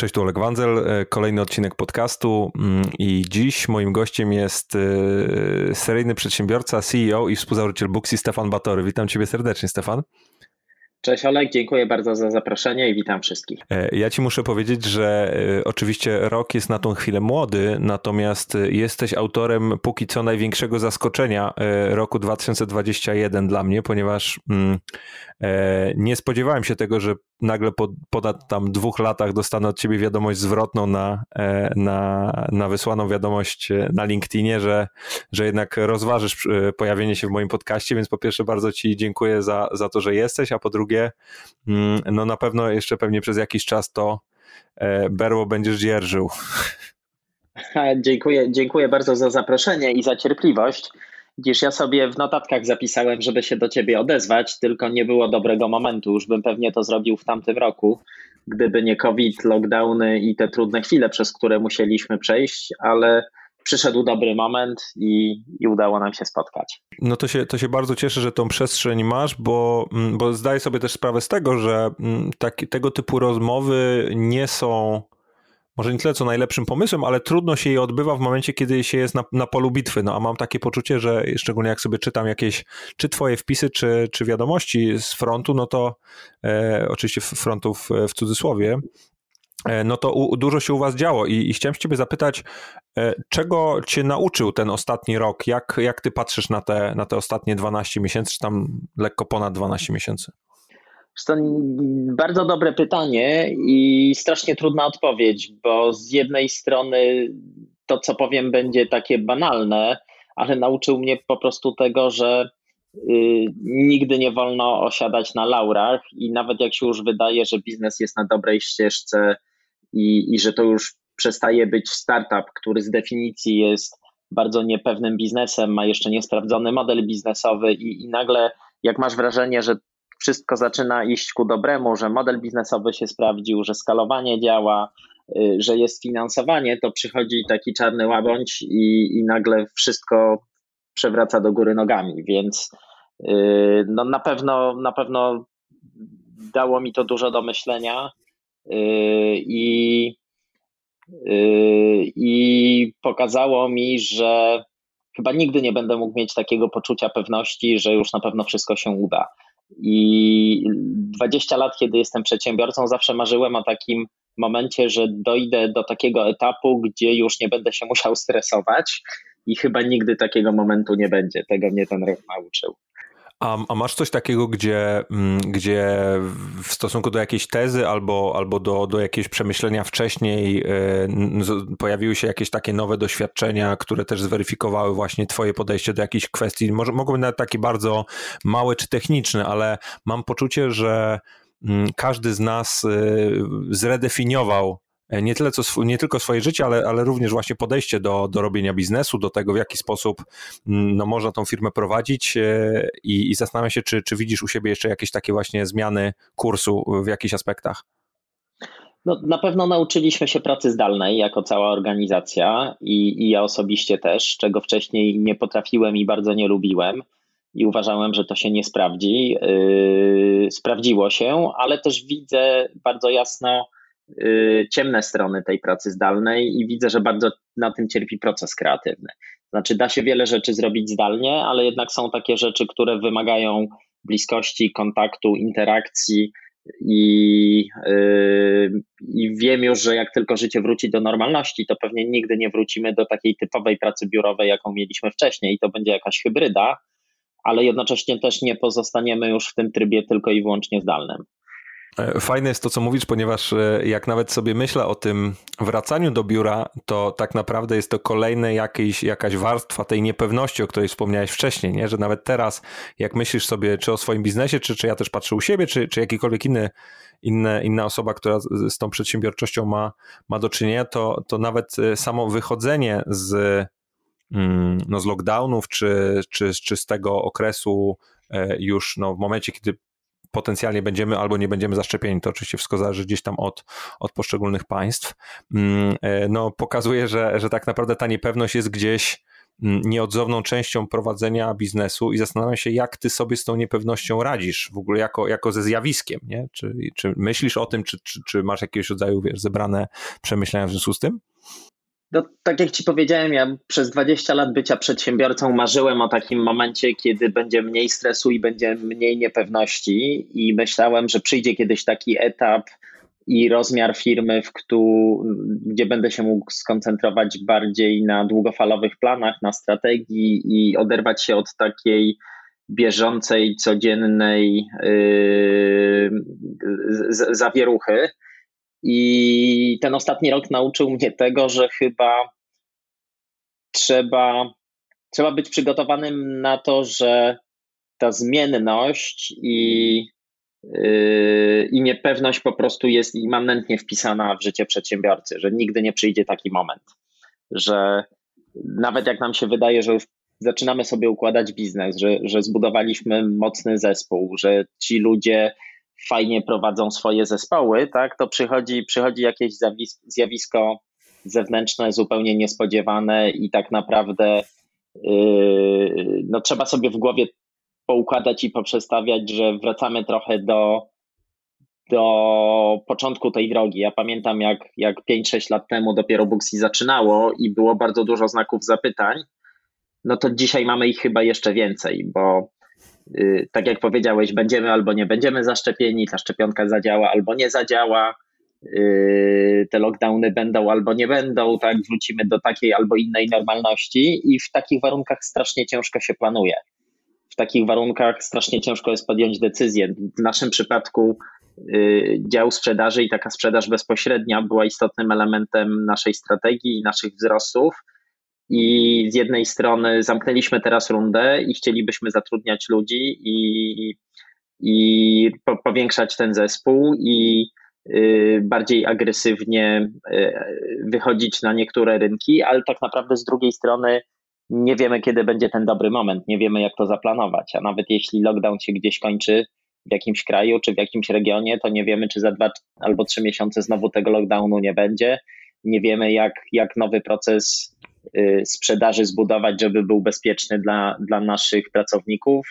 Cześć, tu Oleg Wandzel, e, kolejny odcinek podcastu mm, i dziś moim gościem jest e, seryjny przedsiębiorca, CEO i współzałożyciel Booksy Stefan Batory. Witam Ciebie serdecznie, Stefan. Cześć Olek, dziękuję bardzo za zaproszenie i witam wszystkich. E, ja ci muszę powiedzieć, że oczywiście rok jest na tą chwilę młody, natomiast jesteś autorem póki co największego zaskoczenia roku 2021 dla mnie, ponieważ mm, nie spodziewałem się tego, że nagle po ponad tam dwóch latach dostanę od ciebie wiadomość zwrotną na, na, na wysłaną wiadomość na LinkedInie, że, że jednak rozważysz pojawienie się w moim podcaście, więc po pierwsze bardzo ci dziękuję za, za to, że jesteś, a po drugie mm, no na pewno jeszcze pewnie przez jakiś czas to e, berło będziesz dzierżył. Dziękuję, dziękuję bardzo za zaproszenie i za cierpliwość. Gdzieś ja sobie w notatkach zapisałem, żeby się do ciebie odezwać, tylko nie było dobrego momentu. Już bym pewnie to zrobił w tamtym roku, gdyby nie COVID, lockdowny i te trudne chwile, przez które musieliśmy przejść, ale przyszedł dobry moment i, i udało nam się spotkać. No to się, to się bardzo cieszę, że tą przestrzeń masz, bo, mm, bo zdaję sobie też sprawę z tego, że mm, taki, tego typu rozmowy nie są może nie tyle co najlepszym pomysłem, ale trudno się je odbywa w momencie, kiedy się jest na, na polu bitwy. No a mam takie poczucie, że szczególnie jak sobie czytam jakieś, czy twoje wpisy, czy, czy wiadomości z frontu, no to e, oczywiście frontów w cudzysłowie, E, no to u, dużo się u Was działo i, i chciałem Ciebie zapytać, e, czego Cię nauczył ten ostatni rok? Jak, jak Ty patrzysz na te, na te ostatnie 12 miesięcy, czy tam lekko ponad 12 miesięcy? To bardzo dobre pytanie i strasznie trudna odpowiedź, bo z jednej strony to, co powiem, będzie takie banalne, ale nauczył mnie po prostu tego, że Y, nigdy nie wolno osiadać na laurach i nawet jak się już wydaje, że biznes jest na dobrej ścieżce i, i że to już przestaje być startup, który z definicji jest bardzo niepewnym biznesem, ma jeszcze niesprawdzony model biznesowy i, i nagle jak masz wrażenie, że wszystko zaczyna iść ku dobremu, że model biznesowy się sprawdził, że skalowanie działa, y, że jest finansowanie, to przychodzi taki czarny łabędź i, i nagle wszystko przewraca do góry nogami, więc yy, no na pewno na pewno dało mi to dużo do myślenia yy, i, i pokazało mi, że chyba nigdy nie będę mógł mieć takiego poczucia pewności, że już na pewno wszystko się uda. I 20 lat, kiedy jestem przedsiębiorcą, zawsze marzyłem o takim momencie, że dojdę do takiego etapu, gdzie już nie będę się musiał stresować, i chyba nigdy takiego momentu nie będzie. Tego mnie ten rok nauczył. A, a, masz coś takiego, gdzie, mm, gdzie w stosunku do jakiejś tezy albo, albo do, do jakiegoś przemyślenia wcześniej y, pojawiły się jakieś takie nowe doświadczenia, które też zweryfikowały właśnie twoje podejście do jakichś kwestii? Może, mogą być nawet takie bardzo małe czy techniczne, ale mam poczucie, że y, każdy z nas y, zredefiniował E, nie, tyle co, nie tylko swoje życie, ale, ale również właśnie podejście do, do robienia biznesu, do tego, w jaki sposób mm, no, można tą firmę prowadzić e, i, i zastanawiam się, czy, czy widzisz u siebie jeszcze jakieś takie właśnie zmiany kursu w jakichś aspektach. No, na pewno nauczyliśmy się pracy zdalnej jako cała organizacja i, i ja osobiście też, czego wcześniej nie potrafiłem i bardzo nie lubiłem i uważałem, że to się nie sprawdzi. Yy, sprawdziło się, ale też widzę bardzo jasno, ciemne strony tej pracy zdalnej i widzę, że bardzo na tym cierpi proces kreatywny. Znaczy, da się wiele rzeczy zrobić zdalnie, ale jednak są takie rzeczy, które wymagają bliskości, kontaktu, interakcji. I, yy, I wiem już, że jak tylko życie wróci do normalności, to pewnie nigdy nie wrócimy do takiej typowej pracy biurowej, jaką mieliśmy wcześniej, i to będzie jakaś hybryda, ale jednocześnie też nie pozostaniemy już w tym trybie tylko i wyłącznie zdalnym. E, fajne jest to, co mówisz, ponieważ e, jak nawet sobie myślę o tym wracaniu do biura, to tak naprawdę jest to kolejna jakieś, jakaś warstwa tej niepewności, o której wspomniałeś wcześniej, nie? że nawet teraz, jak myślisz sobie czy o swoim biznesie, czy, czy ja też patrzę u siebie, czy, czy jakikolwiek inny, inne, inna osoba, która z tą przedsiębiorczością ma, ma do czynienia, to, to nawet e, samo wychodzenie z, mm, no, z lockdownów, czy, czy, czy z tego okresu już no, w momencie, kiedy potencjalnie będziemy albo nie będziemy zaszczepieni. To oczywiście wszystko zależy gdzieś tam od, od poszczególnych państw. Mm, e, no, pokazuje, że, że tak naprawdę ta niepewność jest gdzieś nieodzowną częścią prowadzenia biznesu i zastanawiam się, jak ty sobie z tą niepewnością radzisz, w ogóle jako, jako ze zjawiskiem, nie? Czy, czy myślisz o tym, czy, czy, czy masz jakiegoś rodzaju wiesz, zebrane przemyślenia w związku z tym? No, tak jak Ci powiedziałem, ja przez 20 lat bycia przedsiębiorcą marzyłem o takim momencie, kiedy będzie mniej stresu i będzie mniej niepewności, i myślałem, że przyjdzie kiedyś taki etap i rozmiar firmy, w gdzie będę się mógł skoncentrować bardziej na długofalowych planach, na strategii i oderwać się od takiej bieżącej, codziennej yy, zawieruchy. I ten ostatni rok nauczył mnie tego, że chyba trzeba, trzeba być przygotowanym na to, że ta zmienność i, yy, i niepewność po prostu jest immanentnie wpisana w życie przedsiębiorcy, że nigdy nie przyjdzie taki moment, że nawet jak nam się wydaje, że już zaczynamy sobie układać biznes, że, że zbudowaliśmy mocny zespół, że ci ludzie fajnie prowadzą swoje zespoły, tak, to przychodzi, przychodzi jakieś zjawisko zewnętrzne, zupełnie niespodziewane i tak naprawdę yy, no, trzeba sobie w głowie poukładać i poprzestawiać, że wracamy trochę do, do początku tej drogi. Ja pamiętam, jak, jak 5-6 lat temu dopiero Booksy zaczynało i było bardzo dużo znaków zapytań, no to dzisiaj mamy ich chyba jeszcze więcej, bo tak jak powiedziałeś, będziemy albo nie będziemy zaszczepieni, ta szczepionka zadziała albo nie zadziała, y, te lockdowny będą albo nie będą, tak, wrócimy do takiej albo innej normalności i w takich warunkach strasznie ciężko się planuje. W takich warunkach strasznie ciężko jest podjąć decyzję. W naszym przypadku y, dział sprzedaży i taka sprzedaż bezpośrednia była istotnym elementem naszej strategii i naszych wzrostów i z jednej strony zamknęliśmy teraz rundę i chcielibyśmy zatrudniać ludzi i, i powiększać ten zespół i y, bardziej agresywnie y, wychodzić na niektóre rynki, ale tak naprawdę z drugiej strony nie wiemy, kiedy będzie ten dobry moment, nie wiemy, jak to zaplanować. A nawet jeśli lockdown się gdzieś kończy w jakimś kraju czy w jakimś regionie, to nie wiemy, czy za dwa albo trzy miesiące znowu tego lockdownu nie będzie. Nie wiemy, jak, jak nowy proces sprzedaży zbudować, żeby był bezpieczny dla, dla naszych pracowników,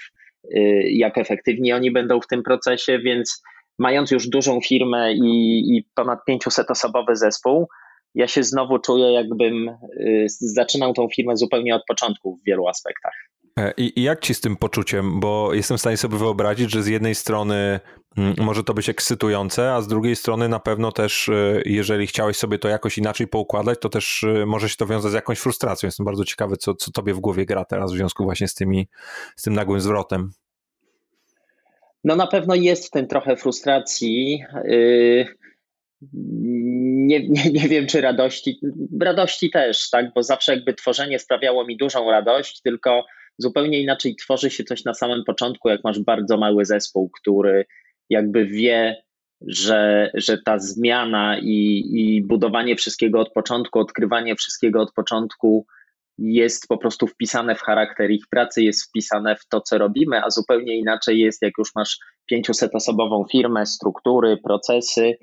y, jak efektywni oni będą w tym procesie, więc mając już dużą firmę i, i ponad 500-osobowy zespół, ja się znowu czuję, jakbym y, zaczynał tą firmę zupełnie od początku w wielu aspektach. E, I, I, jak ci z tym poczuciem? Bo jestem w stanie sobie wyobrazić, że z jednej strony mm, może to być ekscytujące, a z drugiej strony na pewno też, e, jeżeli chciałeś sobie to jakoś inaczej poukładać, to też e, może się to wiązać z jakąś frustracją. Jestem bardzo ciekawy, co, co tobie w głowie gra teraz w związku właśnie z, tymi, z tym nagłym zwrotem. No na pewno jest w tym trochę frustracji. Nie, nie, nie wiem, czy radości. Radości też, tak, bo zawsze jakby tworzenie sprawiało mi dużą radość, tylko zupełnie inaczej tworzy się coś na samym początku, jak masz bardzo mały zespół, który jakby wie, że, że ta zmiana i, i budowanie wszystkiego od początku, odkrywanie wszystkiego od początku jest po prostu wpisane w charakter ich pracy, jest wpisane w to, co robimy, a zupełnie inaczej jest, jak już masz 500-osobową firmę, struktury, procesy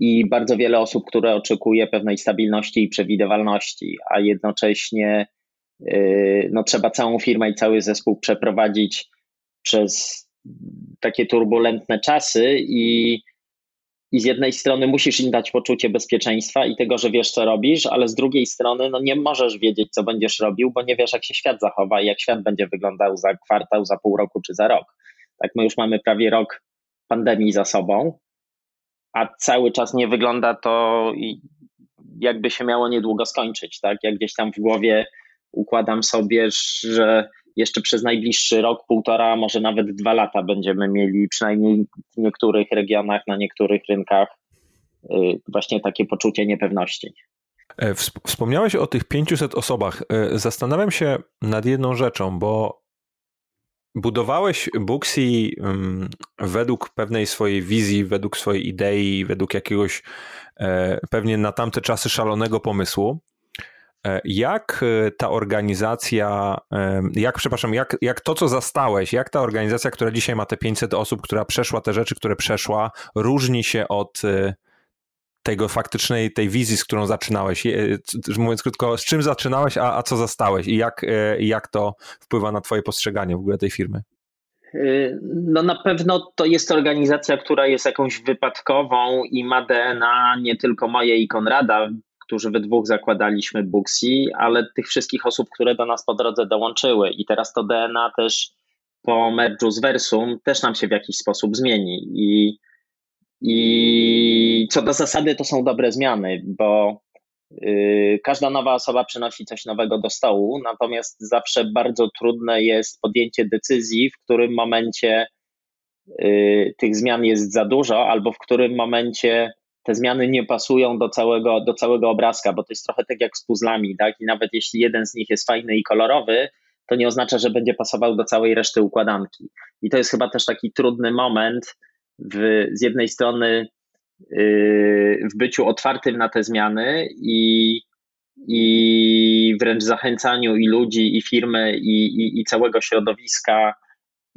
i bardzo wiele osób, które oczekuje pewnej stabilności i przewidywalności, a jednocześnie no trzeba całą firmę i cały zespół przeprowadzić przez takie turbulentne czasy i, i z jednej strony musisz im dać poczucie bezpieczeństwa i tego, że wiesz, co robisz, ale z drugiej strony no nie możesz wiedzieć, co będziesz robił, bo nie wiesz, jak się świat zachowa i jak świat będzie wyglądał za kwartał, za pół roku czy za rok. Tak, my już mamy prawie rok pandemii za sobą, a cały czas nie wygląda to jakby się miało niedługo skończyć, tak? Jak gdzieś tam w głowie układam sobie, że jeszcze przez najbliższy rok, półtora, może nawet dwa lata będziemy mieli przynajmniej w niektórych regionach, na niektórych rynkach y, właśnie takie poczucie niepewności. E, wspomniałeś o tych 500 osobach. E, zastanawiam się nad jedną rzeczą, bo budowałeś Booksy mm, według pewnej swojej wizji, według swojej idei, według jakiegoś e, pewnie na tamte czasy szalonego pomysłu. E, jak e, ta organizacja, e, jak, przepraszam, jak, jak to, co zastałeś, jak ta organizacja, która dzisiaj ma te 500 osób, która przeszła te rzeczy, które przeszła, różni się od tego faktycznej, tej wizji, z którą zaczynałeś? Mówiąc krótko, z czym zaczynałeś, a, a co zastałeś i jak, jak to wpływa na twoje postrzeganie w ogóle tej firmy? No na pewno to jest organizacja, która jest jakąś wypadkową i ma DNA nie tylko moje i Konrada, którzy we dwóch zakładaliśmy Booksy, ale tych wszystkich osób, które do nas po drodze dołączyły. I teraz to DNA też po merge'u z Versum też nam się w jakiś sposób zmieni. I, I co do zasady to są dobre zmiany, bo yy, każda nowa osoba przynosi coś nowego do stołu, natomiast zawsze bardzo trudne jest podjęcie decyzji, w którym momencie yy, tych zmian jest za dużo, albo w którym momencie te zmiany nie pasują do całego, do całego obrazka, bo to jest trochę tak jak z puzzlami, tak? I nawet jeśli jeden z nich jest fajny i kolorowy, to nie oznacza, że będzie pasował do całej reszty układanki. I to jest chyba też taki trudny moment w, z jednej strony yy, w byciu otwartym na te zmiany i, i wręcz zachęcaniu i ludzi, i firmy, i, i, i całego środowiska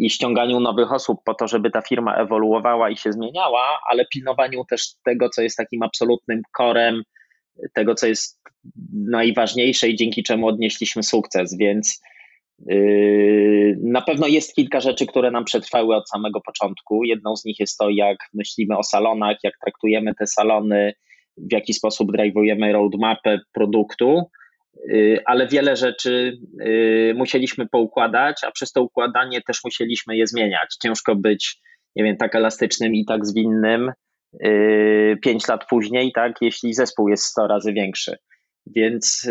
i ściąganiu nowych osób po to, żeby ta firma ewoluowała i się zmieniała, ale pilnowaniu też tego, co jest takim absolutnym korem, tego, co jest najważniejsze i dzięki czemu odnieśliśmy sukces. Więc yy, na pewno jest kilka rzeczy, które nam przetrwały od samego początku. Jedną z nich jest to, jak myślimy o salonach, jak traktujemy te salony, w jaki sposób drive'ujemy roadmapę produktu. Y, ale wiele rzeczy y, musieliśmy poukładać, a przez to układanie też musieliśmy je zmieniać. Ciężko być, nie wiem, tak elastycznym i tak zwinnym y, pięć lat później, tak, jeśli zespół jest 100 razy większy. Więc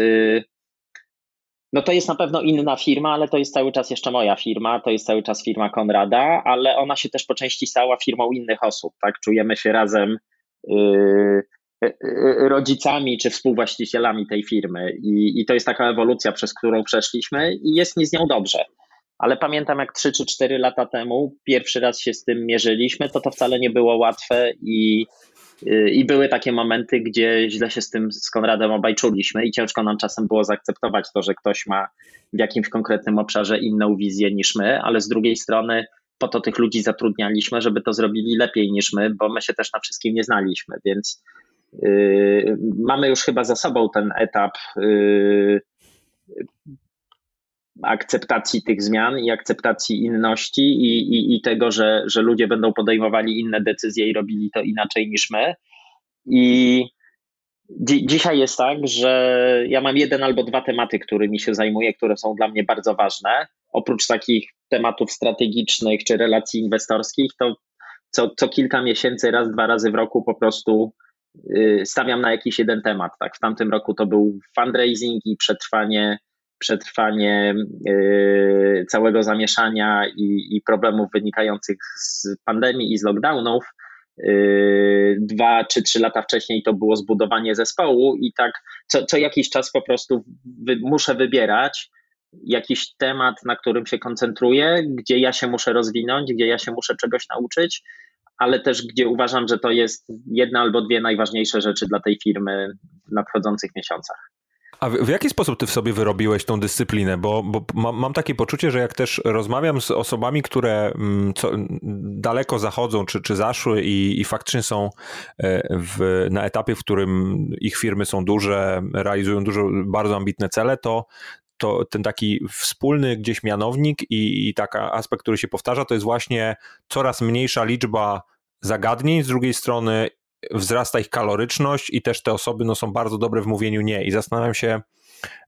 no to jest na pewno inna firma, ale to jest cały czas jeszcze moja firma, to jest cały czas firma Konrada, ale ona się też po części stała firmą innych osób, tak? Czujemy się razem rodzicami czy współwłaścicielami tej firmy. I, I to jest taka ewolucja, przez którą przeszliśmy i jest mi z nią dobrze. Ale pamiętam, jak 3 czy 4 lata temu pierwszy raz się z tym mierzyliśmy, to to wcale nie było łatwe i, y, i były takie momenty, gdzie źle się z tym z Konradem obaj czuliśmy i ciężko nam czasem było zaakceptować to, że ktoś ma w jakimś konkretnym obszarze inną wizję niż my, ale z drugiej strony po to tych ludzi zatrudnialiśmy, żeby to zrobili lepiej niż my, bo my się też na wszystkim nie znaliśmy, więc mamy już chyba za sobą ten etap yy, akceptacji tych zmian i akceptacji inności i, i, i tego, że, że ludzie będą podejmowali inne decyzje i robili to inaczej niż my. I dzi dzisiaj jest tak, że ja mam jeden albo dwa tematy, którymi się zajmuję, które są dla mnie bardzo ważne. Oprócz takich tematów strategicznych czy relacji inwestorskich, to co, co kilka miesięcy, raz, dwa razy w roku po prostu stawiam na jakiś jeden temat. Tak? W tamtym roku to był fundraising i przetrwanie, przetrwanie yy, całego zamieszania i, i, problemów wynikających z pandemii i z lockdownów. Yy, dwa czy trzy lata wcześniej to było zbudowanie zespołu, i tak co, co jakiś czas po prostu wy, muszę wybierać jakiś temat, na którym się koncentruję, gdzie ja się muszę rozwinąć, gdzie ja się muszę czegoś nauczyć, ale też gdzie uważam, że to jest jedna albo dwie najważniejsze rzeczy dla tej firmy w nadchodzących miesiącach. A w, jaki sposób ty w sobie wyrobiłeś tą dyscyplinę? Bo, bo mam, mam, takie poczucie, że jak też rozmawiam z osobami, które mm, co, daleko zachodzą, czy, czy zaszły i, i faktycznie są e, w, na etapie, w którym ich firmy są duże, realizują dużo bardzo ambitne cele, to, to ten taki wspólny gdzieś mianownik i, i taki aspekt, który się powtarza, to jest właśnie coraz mniejsza liczba zagadnień, z drugiej strony wzrasta ich kaloryczność i też te osoby no, są bardzo dobre w mówieniu nie. I zastanawiam się,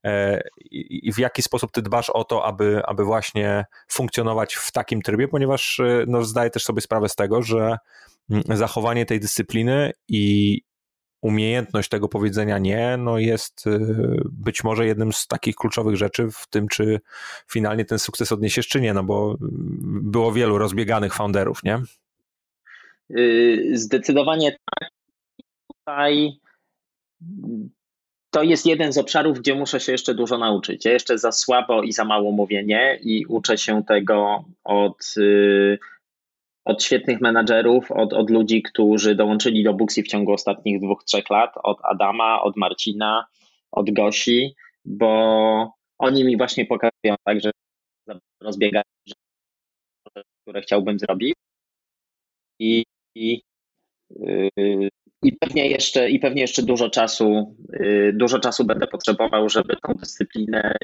e, w jaki sposób ty dbasz o to, aby, aby właśnie funkcjonować w takim trybie, ponieważ e, no, zdaję też sobie sprawę z tego, że mm, zachowanie tej dyscypliny i, umiejętność tego powiedzenia nie, no jest y, być może jednym z takich kluczowych rzeczy w tym, czy finalnie ten sukces odniesiesz, czy nie, no bo było wielu rozbieganych founderów, nie? Y, zdecydowanie tak. Tutaj to jest jeden z obszarów, gdzie muszę się jeszcze dużo nauczyć. Ja jeszcze za słabo i za mało mówienie i uczę się tego od y, od świetnych menadżerów, od, od ludzi, którzy dołączyli do Buxi w ciągu ostatnich dwóch, trzech lat, od Adama, od Marcina, od Gosi, bo oni mi właśnie pokazują tak, że rozbiegają, które chciałbym zrobić. I, i yy, i pewnie jeszcze, i pewnie jeszcze dużo czasu, y, dużo czasu będę potrzebował, żeby tą dyscyplinę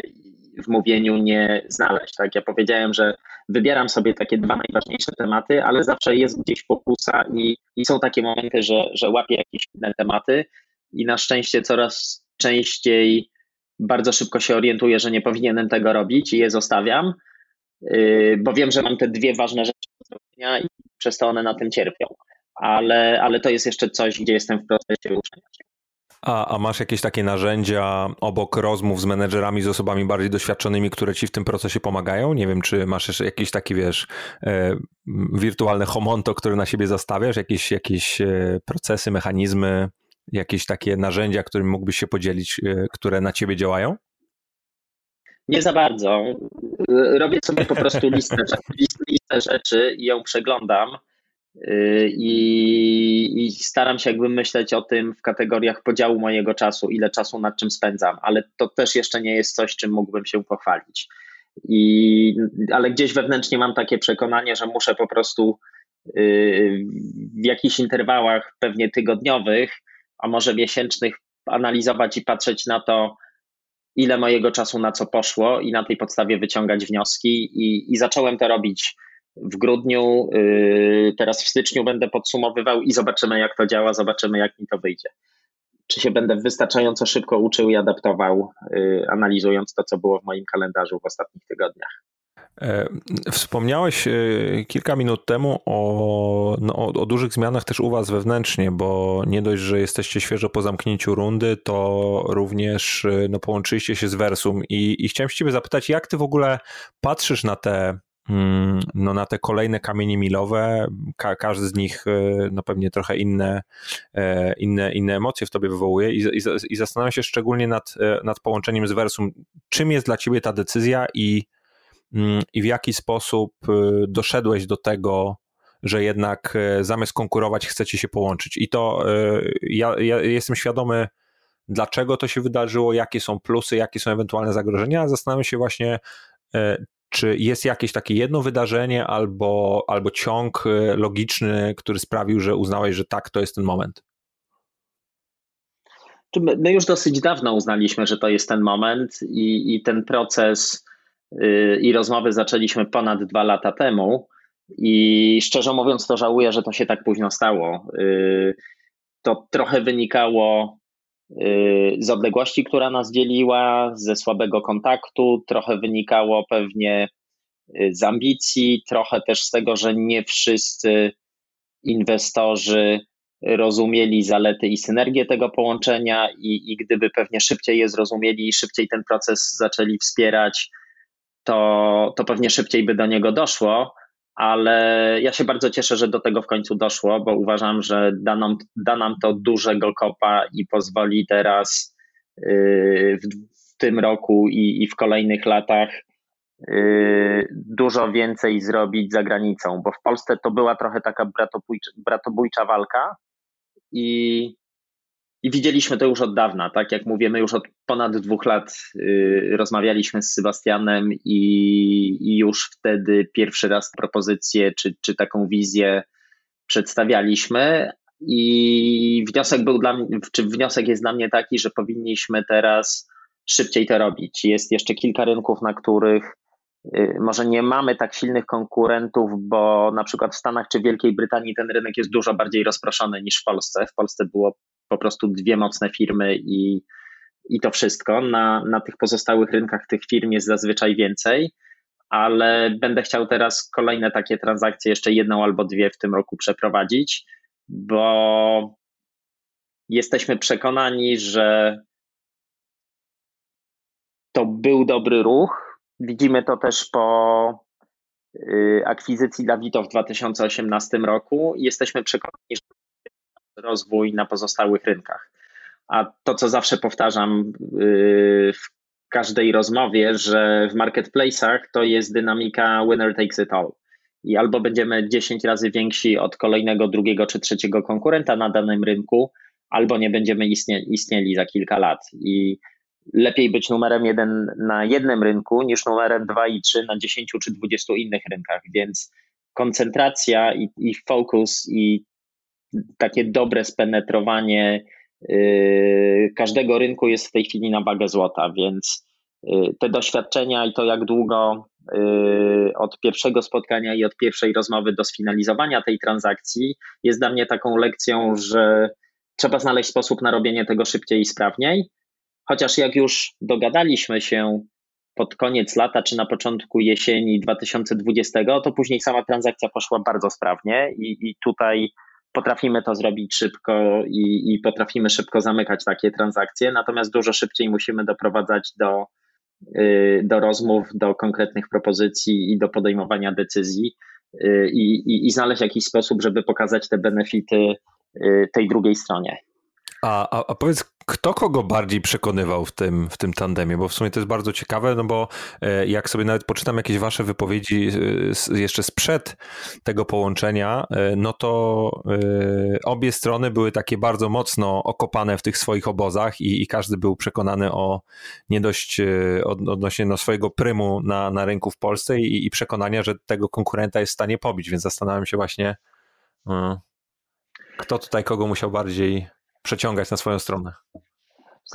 w mówieniu nie znaleźć. Tak, ja powiedziałem, że wybieram sobie takie dwa najważniejsze tematy, ale zawsze jest gdzieś pokusa i, i są takie momenty, że, że łapię jakieś inne tematy i na szczęście coraz częściej bardzo szybko się orientuję, że nie powinienem tego robić i je zostawiam, y, bo wiem, że mam te dwie ważne rzeczy do zrobienia i przez to one na tym cierpią. Ale, ale to jest jeszcze coś, gdzie jestem w procesie uczenia się. A, a masz jakieś takie narzędzia obok rozmów z menedżerami, z osobami bardziej doświadczonymi, które ci w tym procesie pomagają? Nie wiem, czy masz jeszcze jakieś takie, wiesz, e, wirtualne homonto, które na siebie zastawiasz, jakieś, jakieś e, procesy, mechanizmy, jakieś takie narzędzia, którymi mógłbyś się podzielić, e, które na ciebie działają? Nie za bardzo. Robię sobie po prostu listę, listę rzeczy i ją przeglądam. Y, I, I, staram się jakby myśleć o tym w kategoriach podziału mojego czasu, ile czasu nad czym spędzam, ale to też jeszcze nie jest coś, czym mógłbym się pochwalić. I, ale gdzieś wewnętrznie mam takie przekonanie, że muszę po prostu y, w jakichś interwałach, pewnie tygodniowych, a może miesięcznych, analizować i patrzeć na to, ile mojego czasu na co poszło, i na tej podstawie wyciągać wnioski. I, i zacząłem to robić w grudniu, y, teraz w styczniu będę podsumowywał i zobaczymy, jak to działa, zobaczymy, jak mi to wyjdzie. Czy się będę wystarczająco szybko uczył i adaptował, y, analizując to, co było w moim kalendarzu w ostatnich tygodniach. E, wspomniałeś e, kilka minut temu o, no, o, o, dużych zmianach też u Was wewnętrznie, bo nie dość, że jesteście świeżo po zamknięciu rundy, to również no, połączyliście się z Versum i, i chciałem się Ciebie zapytać, jak Ty w ogóle patrzysz na te no, na te kolejne kamienie milowe. Ka każdy z nich e, no, pewnie trochę inne, e, inne, inne emocje w tobie wywołuje i, i, i zastanawiam się szczególnie nad, e, nad połączeniem z Versum. Czym jest dla ciebie ta decyzja i, mm, i w jaki sposób doszedłeś do tego, że jednak zamiast konkurować chcecie się połączyć. I to ja, ja jestem świadomy, dlaczego to się wydarzyło, jakie są plusy, jakie są ewentualne zagrożenia. Zastanawiam się właśnie, czy jest jakieś takie jedno wydarzenie albo, albo ciąg y, logiczny, który sprawił, że uznałeś, że tak, to jest ten moment? My już dosyć dawno uznaliśmy, że to jest ten moment i, i ten proces yy, i rozmowy zaczęliśmy ponad dwa lata temu. I szczerze mówiąc, to żałuję, że to się tak późno stało. Yy, to trochę wynikało Y, z odległości, która nas dzieliła, ze słabego kontaktu, trochę wynikało pewnie y, z ambicji, trochę też z tego, że nie wszyscy inwestorzy rozumieli zalety i synergię tego połączenia i, i gdyby pewnie szybciej je zrozumieli i szybciej ten proces zaczęli wspierać, to, to pewnie szybciej by do niego doszło ale ja się bardzo cieszę, że do tego w końcu doszło, bo uważam, że da nam, da nam to dużego kopa i pozwoli teraz yy, w, tym roku i, i w kolejnych latach yy, dużo więcej zrobić za granicą, bo w Polsce to była trochę taka bratobójcza, bratobójcza walka i i widzieliśmy to już od dawna, tak jak mówimy, już od ponad dwóch lat y, rozmawialiśmy z Sebastianem i, i, już wtedy pierwszy raz propozycję czy, czy taką wizję przedstawialiśmy. I wniosek był dla mnie, czy wniosek jest dla mnie taki, że powinniśmy teraz szybciej to robić. Jest jeszcze kilka rynków, na których y, może nie mamy tak silnych konkurentów, bo na przykład w Stanach czy Wielkiej Brytanii ten rynek jest dużo bardziej rozproszony niż w Polsce. W Polsce było po prostu dwie mocne firmy i, i to wszystko. Na, na tych pozostałych rynkach tych firm jest zazwyczaj więcej, ale będę chciał teraz kolejne takie transakcje, jeszcze jedną albo dwie w tym roku przeprowadzić, bo jesteśmy przekonani, że to był dobry ruch. Widzimy to też po y, akwizycji Dawito w 2018 roku. Jesteśmy przekonani, że rozwój na pozostałych rynkach. A to, co zawsze powtarzam yy, w każdej rozmowie, że w marketplace'ach to jest dynamika winner takes it all. I albo będziemy 10 razy więksi od kolejnego, drugiego czy trzeciego konkurenta na danym rynku, albo nie będziemy istnie, istnieli za kilka lat. I lepiej być numerem jeden na jednym rynku niż numerem dwa i trzy na 10 czy 20 innych rynkach. Więc koncentracja i, i fokus i takie dobre spenetrowanie y, każdego rynku jest w tej chwili na wagę złota, więc te doświadczenia i to, jak długo od pierwszego spotkania i od pierwszej rozmowy do sfinalizowania tej transakcji, jest dla mnie taką lekcją, że trzeba znaleźć sposób na robienie tego szybciej i sprawniej. Chociaż jak już dogadaliśmy się pod koniec lata czy na początku jesieni 2020, to później sama transakcja poszła bardzo sprawnie i, i tutaj potrafimy to zrobić szybko i, i, potrafimy szybko zamykać takie transakcje, natomiast dużo szybciej musimy doprowadzać do, y, do rozmów, do konkretnych propozycji i do podejmowania decyzji y, i, i znaleźć jakiś sposób, żeby pokazać te benefity y, tej drugiej stronie. A, a, a, powiedz, kto kogo bardziej przekonywał w tym, w tym tandemie? Bo w sumie to jest bardzo ciekawe, no bo e, jak sobie nawet poczytam jakieś wasze wypowiedzi e, jeszcze sprzed tego połączenia, e, no to obie strony były takie bardzo mocno okopane w tych swoich obozach i, i każdy był przekonany o nie dość odnośnie no, swojego prymu na, na rynku w Polsce i, i przekonania, że tego konkurenta jest w stanie pobić, więc zastanawiam się właśnie, kto tutaj kogo musiał bardziej przeciągać na swoją stronę?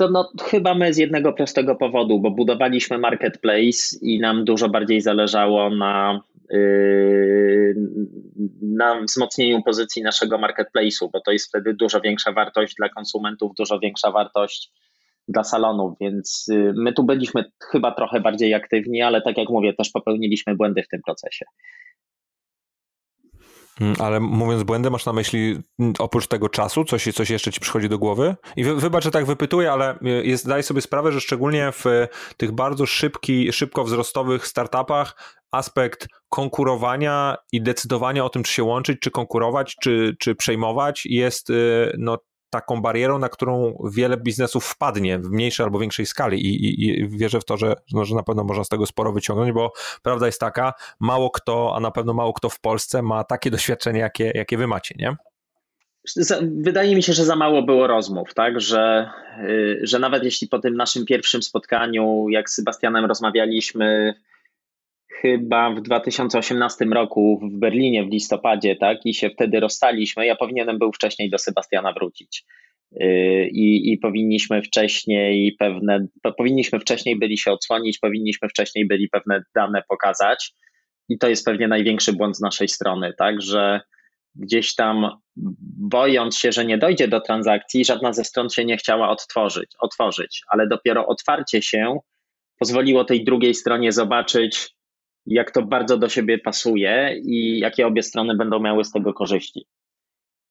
No, chyba my z jednego prostego powodu, bo budowaliśmy marketplace i nam dużo bardziej zależało na, yy, na wzmocnieniu pozycji naszego marketplace'u, bo to jest wtedy dużo większa wartość dla konsumentów, dużo większa wartość dla salonów, więc yy, my tu byliśmy chyba trochę bardziej aktywni, ale tak jak mówię, też popełniliśmy błędy w tym procesie. Mm, ale mówiąc błędy, masz na myśli mm, oprócz tego czasu, coś, coś jeszcze ci przychodzi do głowy? I wy, wybacz, że tak wypytuję, ale y, jest, daj sobie sprawę, że szczególnie w tych bardzo szybki, szybko wzrostowych startupach aspekt konkurowania i decydowania o tym, czy się łączyć, czy konkurować, czy, czy przejmować jest y, no, taką barierą, na którą wiele biznesów wpadnie w mniejszej albo większej skali i, i, i wierzę w to, że, no, że na pewno można z tego sporo wyciągnąć, bo prawda jest taka, mało kto, a na pewno mało kto w Polsce ma takie doświadczenie, jakie, jakie wy macie, nie? Wydaje mi się, że za mało było rozmów, tak? Że, y, że nawet jeśli po tym naszym pierwszym spotkaniu, jak z Sebastianem rozmawialiśmy, chyba w 2018 roku w Berlinie w listopadzie, tak, i się wtedy rozstaliśmy. Ja powinienem był wcześniej do Sebastiana wrócić. Y, I, I powinniśmy wcześniej pewne, powinniśmy wcześniej byli się odsłonić, powinniśmy wcześniej byli pewne dane pokazać. I to jest pewnie największy błąd z naszej strony, tak, że gdzieś tam bojąc się, że nie dojdzie do transakcji, żadna ze stron się nie chciała odtworzyć, otworzyć, ale dopiero otwarcie się pozwoliło tej drugiej stronie zobaczyć, jak to bardzo do siebie pasuje i jakie obie strony będą miały z tego korzyści.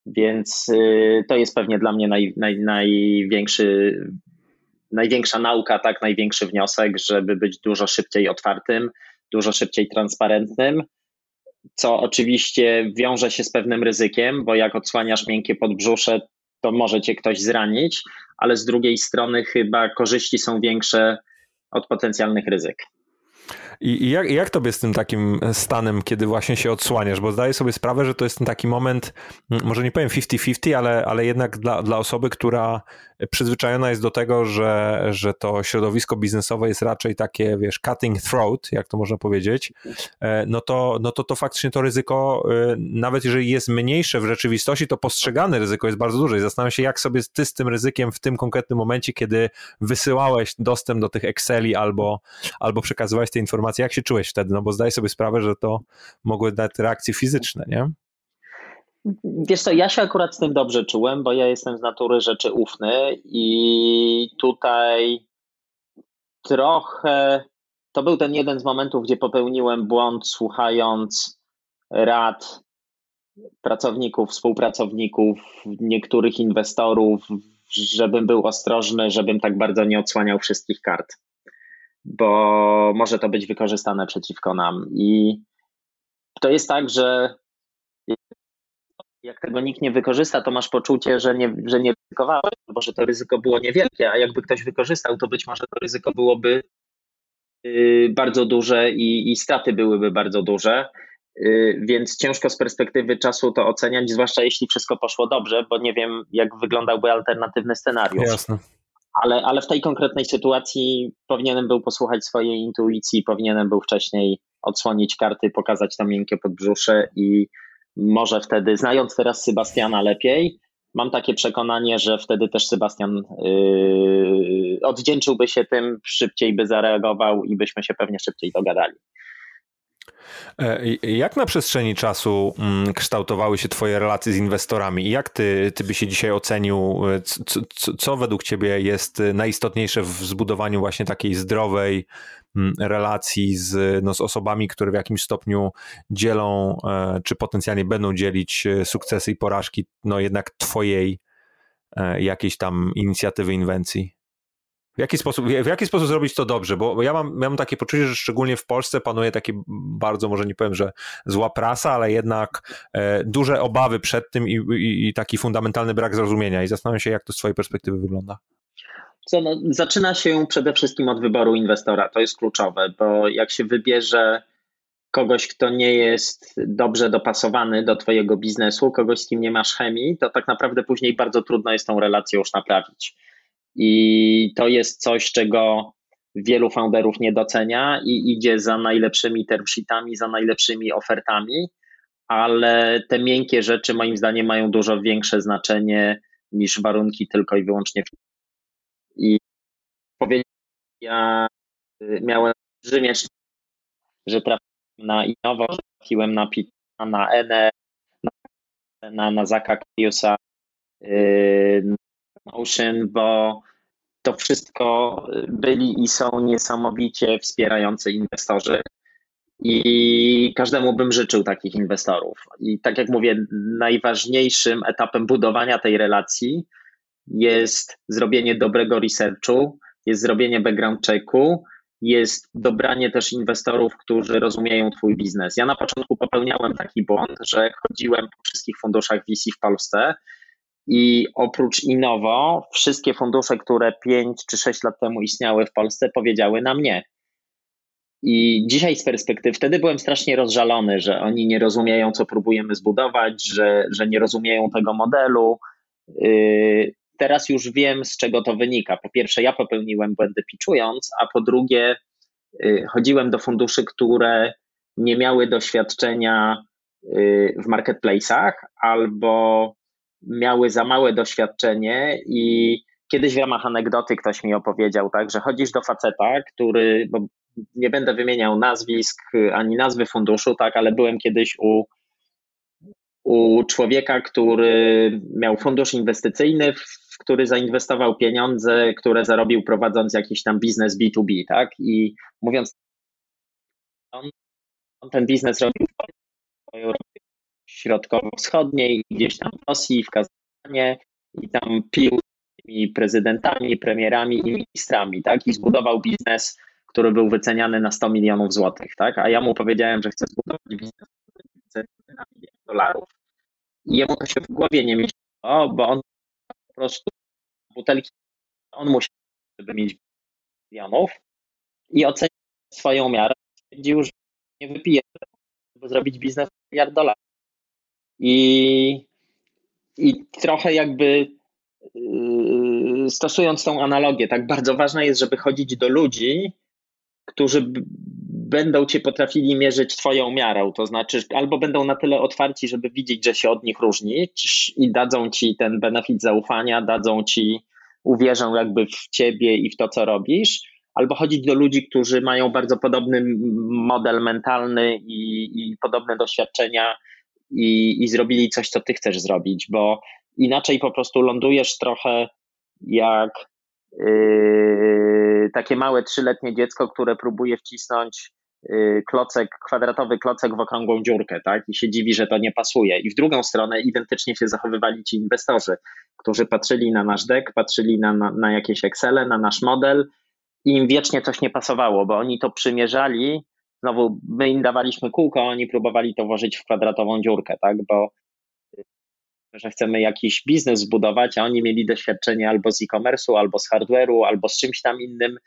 Więc y, to jest pewnie dla mnie naj, naj, największy, największa nauka, tak, największy wniosek, żeby być dużo szybciej otwartym, dużo szybciej transparentnym, co oczywiście wiąże się z pewnym ryzykiem, bo jak odsłaniasz miękkie podbrzusze, to może cię ktoś zranić, ale z drugiej strony chyba korzyści są większe od potencjalnych ryzyk. I, jak, jak tobie z tym takim stanem, kiedy właśnie się odsłaniasz? Bo zdaję sobie sprawę, że to jest ten taki moment, może nie powiem 50-50, ale, ale jednak dla, dla osoby, która przyzwyczajona jest do tego, że, że to środowisko biznesowe jest raczej takie, wiesz, cutting throat, jak to można powiedzieć, e, no to, no to, to faktycznie to ryzyko, e, nawet jeżeli jest mniejsze w rzeczywistości, to postrzegane ryzyko jest bardzo duże. I zastanawiam się, jak sobie ty z tym ryzykiem w tym konkretnym momencie, kiedy wysyłałeś dostęp do tych Exceli albo, albo przekazywałeś te informacje, jak się czułeś wtedy? No bo zdaję sobie sprawę, że to mogły dać reakcje fizyczne, nie? Wiesz co, ja się akurat z tym dobrze czułem, bo ja jestem z natury rzeczy ufny i tutaj trochę to był ten jeden z momentów, gdzie popełniłem błąd, słuchając rad pracowników, współpracowników, niektórych inwestorów, żebym był ostrożny, żebym tak bardzo nie odsłaniał wszystkich kart, bo może to być wykorzystane przeciwko nam. I to jest tak, że jak tego nikt nie wykorzysta, to masz poczucie, że nie, że nie ryzykowałeś, bo że to ryzyko było niewielkie, a jakby ktoś wykorzystał, to być może to ryzyko byłoby y, bardzo duże i, i straty byłyby bardzo duże. Y, więc ciężko z perspektywy czasu to oceniać, zwłaszcza jeśli wszystko poszło dobrze, bo nie wiem, jak wyglądałby alternatywny scenariusz. Jasne. Ale, ale w tej konkretnej sytuacji powinienem był posłuchać swojej intuicji, powinienem był wcześniej odsłonić karty, pokazać to miękkie podbrzusze i może wtedy, znając teraz Sebastiana lepiej, mam takie przekonanie, że wtedy też Sebastian yy, oddzięczyłby się tym, szybciej by zareagował i byśmy się pewnie szybciej dogadali. E, jak na przestrzeni czasu mm, kształtowały się Twoje relacje z inwestorami i jak ty, ty byś się dzisiaj ocenił, e, co, co, co według Ciebie jest najistotniejsze w zbudowaniu właśnie takiej zdrowej mm, relacji z, no, z osobami, które w jakimś stopniu dzielą, e, czy potencjalnie będą dzielić sukcesy i porażki, no jednak Twojej jakiejś tam inicjatywy, inwencji? W jaki, sposób, w jaki sposób zrobić to dobrze? Bo ja mam, mam takie poczucie, że szczególnie w Polsce panuje takie bardzo, może nie powiem, że zła prasa, ale jednak e, duże obawy przed tym i, i, i, taki fundamentalny brak zrozumienia. I zastanawiam się, jak to z Twojej perspektywy wygląda. Co, no, zaczyna się przede wszystkim od wyboru inwestora. To jest kluczowe, bo jak się wybierze kogoś, kto nie jest dobrze dopasowany do Twojego biznesu, kogoś, z kim nie masz chemii, to tak naprawdę później bardzo trudno jest tą relację już naprawić. I to jest coś, czego wielu founderów nie docenia i idzie za najlepszymi termsheetami, za najlepszymi ofertami, ale te miękkie rzeczy moim zdaniem mają dużo większe znaczenie niż warunki tylko i wyłącznie. I powiedzieć, ja miałem olbrzymie że trafiłem na Innovo, trafiłem na Pitana, na Ene, na, na, Zaka Kariusa, yy, Ocean, bo to wszystko byli i są niesamowicie wspierający inwestorzy. I każdemu bym życzył takich inwestorów. I tak jak mówię, najważniejszym etapem budowania tej relacji jest zrobienie dobrego researchu, jest zrobienie background checku, jest dobranie też inwestorów, którzy rozumieją Twój biznes. Ja na początku popełniałem taki błąd, że chodziłem po wszystkich funduszach VC w Polsce i oprócz Innowo, wszystkie fundusze, które 5 czy 6 lat temu istniały w Polsce, powiedziały na mnie. I dzisiaj z perspektywy, wtedy byłem strasznie rozżalony, że oni nie rozumieją, co próbujemy zbudować, że, że nie rozumieją tego modelu. Yy, teraz już wiem, z czego to wynika. Po pierwsze, ja popełniłem błędy piczując, a po drugie, yy, chodziłem do funduszy, które nie miały doświadczenia yy, w marketplace'ach albo miały za małe doświadczenie i kiedyś w ramach anegdoty ktoś mi opowiedział, tak, że chodzisz do faceta, który, bo nie będę wymieniał nazwisk ani nazwy funduszu, tak, ale byłem kiedyś u, u człowieka, który miał fundusz inwestycyjny, w który zainwestował pieniądze, które zarobił prowadząc jakiś tam biznes B2B, tak? I mówiąc, on, on ten biznes robił środkowo-wschodniej, gdzieś tam w Rosji, w Kazachstanie i tam pił tymi prezydentami, premierami i ministrami, tak? I zbudował biznes, który był wyceniany na 100 milionów złotych, tak? A ja mu powiedziałem, że chcę zbudować biznes, na milion dolarów. I jemu to się w głowie nie mieściło, bo on po prostu butelki, on musiał, żeby mieć milionów i ocenił swoją miarę. Stwierdził, że nie wypije, żeby zrobić biznes miliard dolarów. I, i trochę jakby yy, stosując tą analogię, tak bardzo ważne jest, żeby chodzić do ludzi, którzy będą cię potrafili mierzyć twoją miarą, to znaczy albo będą na tyle otwarci, żeby widzieć, że się od nich różnisz i dadzą ci ten benefit zaufania, dadzą ci, uwierzą jakby w ciebie i w to, co robisz, albo chodzić do ludzi, którzy mają bardzo podobny model mentalny i, i podobne doświadczenia i, i zrobili coś, co ty chcesz zrobić, bo inaczej po prostu lądujesz trochę jak yy, takie małe trzyletnie dziecko, które próbuje wcisnąć yy, klocek, kwadratowy klocek w okrągłą dziurkę, tak? I się dziwi, że to nie pasuje. I w drugą stronę identycznie się zachowywali ci inwestorzy, którzy patrzyli na nasz deck, patrzyli na, na, na jakieś Excele, na nasz model i im wiecznie coś nie pasowało, bo oni to przymierzali znowu my im dawaliśmy kółko, oni próbowali to włożyć w kwadratową dziurkę, tak, bo że chcemy jakiś biznes zbudować, a oni mieli doświadczenie albo z e-commerce'u, albo z hardware'u, albo z czymś tam innym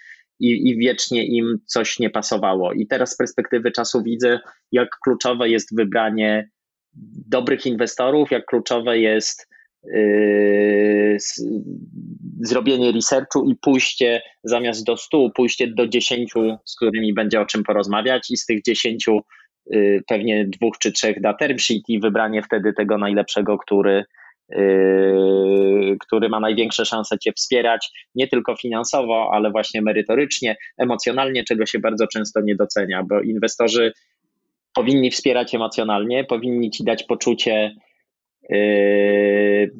i, i wiecznie im coś nie pasowało. I teraz z perspektywy czasu widzę, jak kluczowe jest wybranie dobrych inwestorów, jak kluczowe jest zrobienie researchu i pójście zamiast do 100, pójście do 10, z którymi będzie o czym porozmawiać i z tych 10 y, pewnie dwóch czy trzech da term sheet i wybranie wtedy tego najlepszego, który, y, który ma największe szanse Cię wspierać, nie tylko finansowo, ale właśnie merytorycznie, emocjonalnie, czego się bardzo często nie docenia, bo inwestorzy powinni wspierać emocjonalnie, powinni Ci dać poczucie yy,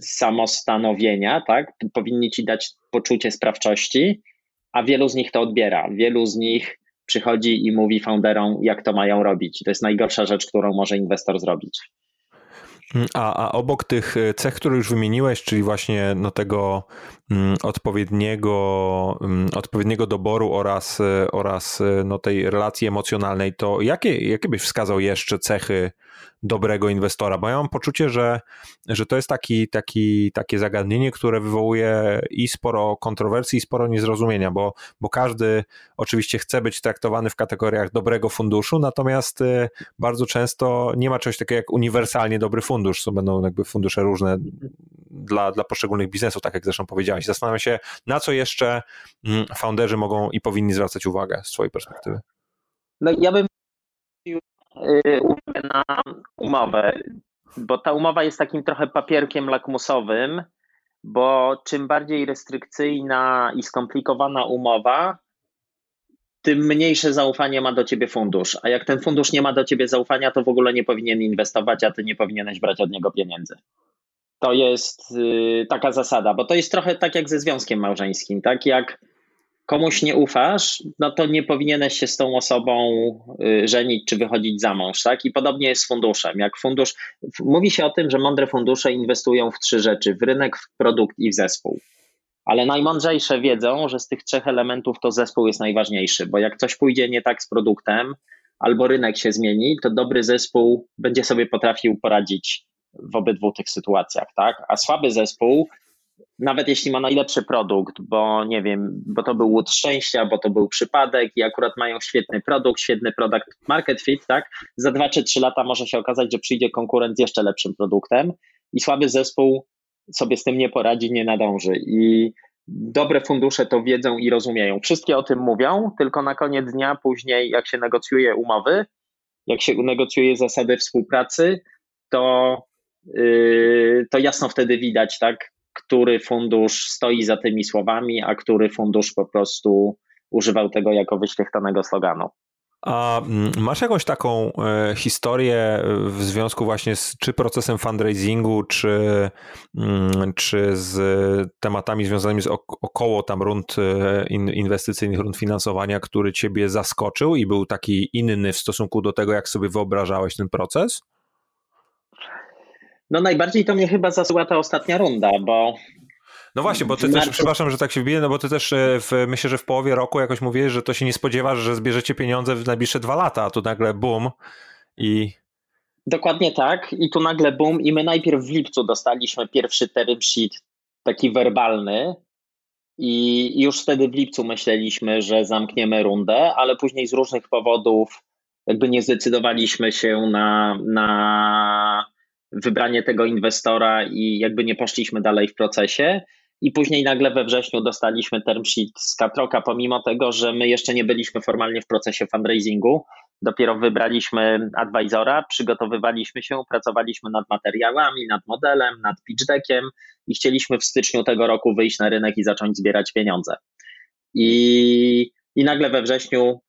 samostanowienia, tak? Powinni Ci dać poczucie sprawczości, a wielu z nich to odbiera. Wielu z nich przychodzi i mówi founderom, jak to mają robić. To jest najgorsza rzecz, którą może inwestor zrobić. A, a obok tych cech, które już wymieniłeś, czyli właśnie no tego mm, odpowiedniego, mm, odpowiedniego doboru oraz, e, oraz e, no tej relacji emocjonalnej, to jakie, jakie byś wskazał jeszcze cechy dobrego inwestora? Bo ja mam poczucie, że, że to jest taki, taki, takie zagadnienie, które wywołuje i sporo kontrowersji, i sporo niezrozumienia, bo, bo każdy oczywiście chce być traktowany w kategoriach dobrego funduszu, natomiast bardzo często nie ma czegoś takiego jak uniwersalnie dobry fundusz, co będą jakby fundusze różne dla, dla poszczególnych biznesów, tak jak zresztą powiedziałeś. Zastanawiam się, na co jeszcze mm, founderzy mogą i powinni zwracać uwagę z Twojej perspektywy. No ja bym Y, na umowę, bo ta umowa jest takim trochę papierkiem lakmusowym, bo czym bardziej restrykcyjna i skomplikowana umowa, tym mniejsze zaufanie ma do ciebie fundusz. A jak ten fundusz nie ma do ciebie zaufania, to w ogóle nie powinien inwestować, a ty nie powinieneś brać od niego pieniędzy. To jest yy, taka zasada, bo to jest trochę tak jak ze związkiem małżeńskim, tak jak komuś nie ufasz, no to nie powinieneś się z tą osobą y, żenić czy wychodzić za mąż, tak? I podobnie jest z funduszem. Jak fundusz, mówi się o tym, że mądre fundusze inwestują w trzy rzeczy: w rynek, w produkt i w zespół. Ale najmądrzejsze wiedzą, że z tych trzech elementów to zespół jest najważniejszy, bo jak coś pójdzie nie tak z produktem, albo rynek się zmieni, to dobry zespół będzie sobie potrafił poradzić w obydwu tych sytuacjach, tak? A słaby zespół nawet jeśli ma najlepszy produkt, bo nie wiem, bo to był łód szczęścia, bo to był przypadek i akurat mają świetny produkt, świetny produkt market fit, tak? Za dwa czy trzy lata może się okazać, że przyjdzie konkurent z jeszcze lepszym produktem i słaby zespół sobie z tym nie poradzi, nie nadąży. I dobre fundusze to wiedzą i rozumieją. Wszystkie o tym mówią, tylko na koniec dnia później, jak się negocjuje umowy, jak się negocjuje zasady współpracy, to, yy, to jasno wtedy widać, tak, który fundusz stoi za tymi słowami, a który fundusz po prostu używał tego jako wyświechtanego sloganu. A mm, masz jakąś taką e, historię w związku właśnie z czy procesem fundraisingu, czy, mm, czy z tematami związanymi z około tam rund e, inwestycyjnych, rund finansowania, który ciebie zaskoczył i był taki inny w stosunku do tego, jak sobie wyobrażałeś ten proces? No najbardziej to mnie chyba zasyła ta ostatnia runda, bo no właśnie, bo ty też, przepraszam, że tak się wbiję, no bo ty też e, w, myślę, że w połowie roku jakoś mówiłeś, że to się nie spodziewasz, że zbierzecie pieniądze w najbliższe dwa lata, a tu nagle boom i... Dokładnie tak. I tu nagle boom i my najpierw w lipcu dostaliśmy pierwszy term sheet taki werbalny. I już wtedy w lipcu myśleliśmy, że zamkniemy rundę, ale później z różnych powodów jakby nie zdecydowaliśmy się na, na wybranie tego inwestora i jakby nie poszliśmy dalej w procesie. I później nagle we wrześniu dostaliśmy term sheet z Katroka, pomimo tego, że my jeszcze nie byliśmy formalnie w procesie fundraisingu. Dopiero wybraliśmy advisora, przygotowywaliśmy się, pracowaliśmy nad materiałami, nad modelem, nad pitch deckiem i chcieliśmy w styczniu tego roku wyjść na rynek i zacząć zbierać pieniądze. I, i nagle we wrześniu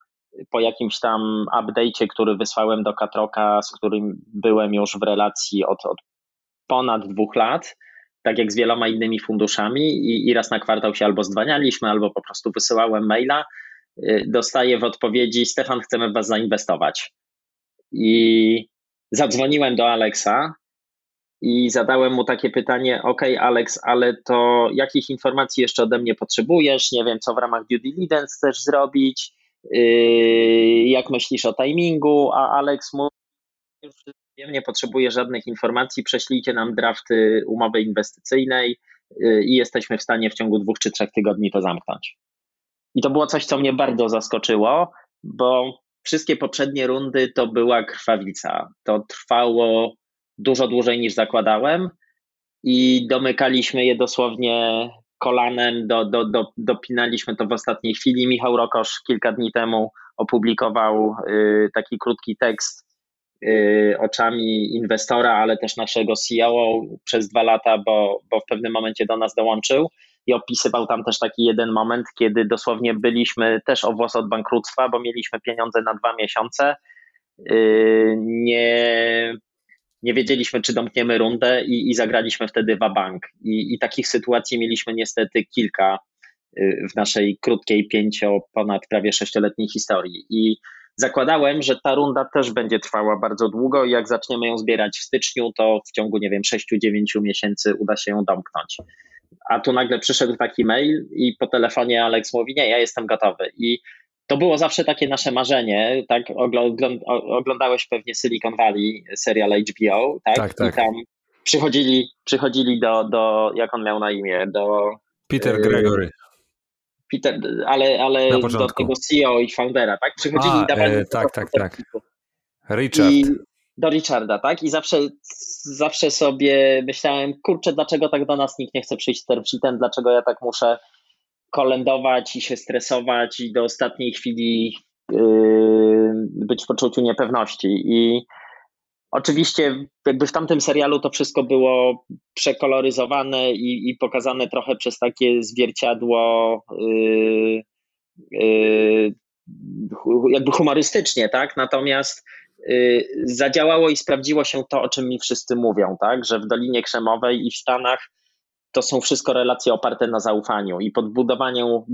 po jakimś tam update'cie, który wysłałem do Katroka, z którym byłem już w relacji od, od ponad dwóch lat, tak jak z wieloma innymi funduszami i, i raz na kwartał się albo zdwanialiśmy, albo po prostu wysyłałem maila, y, dostaję w odpowiedzi Stefan, chcemy w was zainwestować. I zadzwoniłem do Alexa i zadałem mu takie pytanie, ok Alex, ale to jakich informacji jeszcze ode mnie potrzebujesz, nie wiem co w ramach due diligence chcesz zrobić, jak myślisz o timingu, a Alex mówi, już nie potrzebuję żadnych informacji, prześlijcie nam drafty umowy inwestycyjnej yy, i jesteśmy w stanie w ciągu dwóch czy trzech tygodni to zamknąć. I to było coś, co mnie bardzo zaskoczyło, bo wszystkie poprzednie rundy to była krwawica. To trwało dużo dłużej niż zakładałem i domykaliśmy je dosłownie kolanem, do, do, do, dopinaliśmy to w ostatniej chwili. Michał Rokosz kilka dni temu opublikował y, taki krótki tekst y, oczami inwestora, ale też naszego CEO przez dwa lata, bo, bo w pewnym momencie do nas dołączył i opisywał tam też taki jeden moment, kiedy dosłownie byliśmy też o włos od bankructwa, bo mieliśmy pieniądze na dwa miesiące. Nie, nie wiedzieliśmy, czy domkniemy rundę i, i zagraliśmy wtedy wabank. I, I takich sytuacji mieliśmy niestety kilka y, w naszej krótkiej, pięcio, ponad prawie sześcioletniej historii. I zakładałem, że ta runda też będzie trwała bardzo długo i jak zaczniemy ją zbierać w styczniu, to w ciągu, nie wiem, 6-9 miesięcy uda się ją domknąć. A tu nagle przyszedł taki mail i po telefonie Alex mówi, nie, ja jestem gotowy. I to było zawsze takie nasze marzenie, tak? Oglądałeś pewnie Silicon Valley, serial HBO, tak? Tak, tak. I tam przychodzili, przychodzili do, do, jak on miał na imię, do... Peter Gregory. Peter, ale, ale do tego CEO i foundera, tak? Przychodzili A, i dawali... E, tak, tak, tak. Richard. I do Richarda, tak? I zawsze, zawsze sobie myślałem, kurczę, dlaczego tak do nas nikt nie chce przyjść z term dlaczego ja tak muszę kolędować i się stresować i do ostatniej chwili yy, być w poczuciu niepewności. I oczywiście, jakby w tamtym serialu to wszystko było przekoloryzowane i, i pokazane trochę przez takie zwierciadło. Yy, yy, jakby humorystycznie, tak? Natomiast zadziałało i sprawdziło się to, o czym mi wszyscy mówią, tak? Że w Dolinie Krzemowej i w Stanach to są wszystko relacje oparte na zaufaniu i podbudowaniu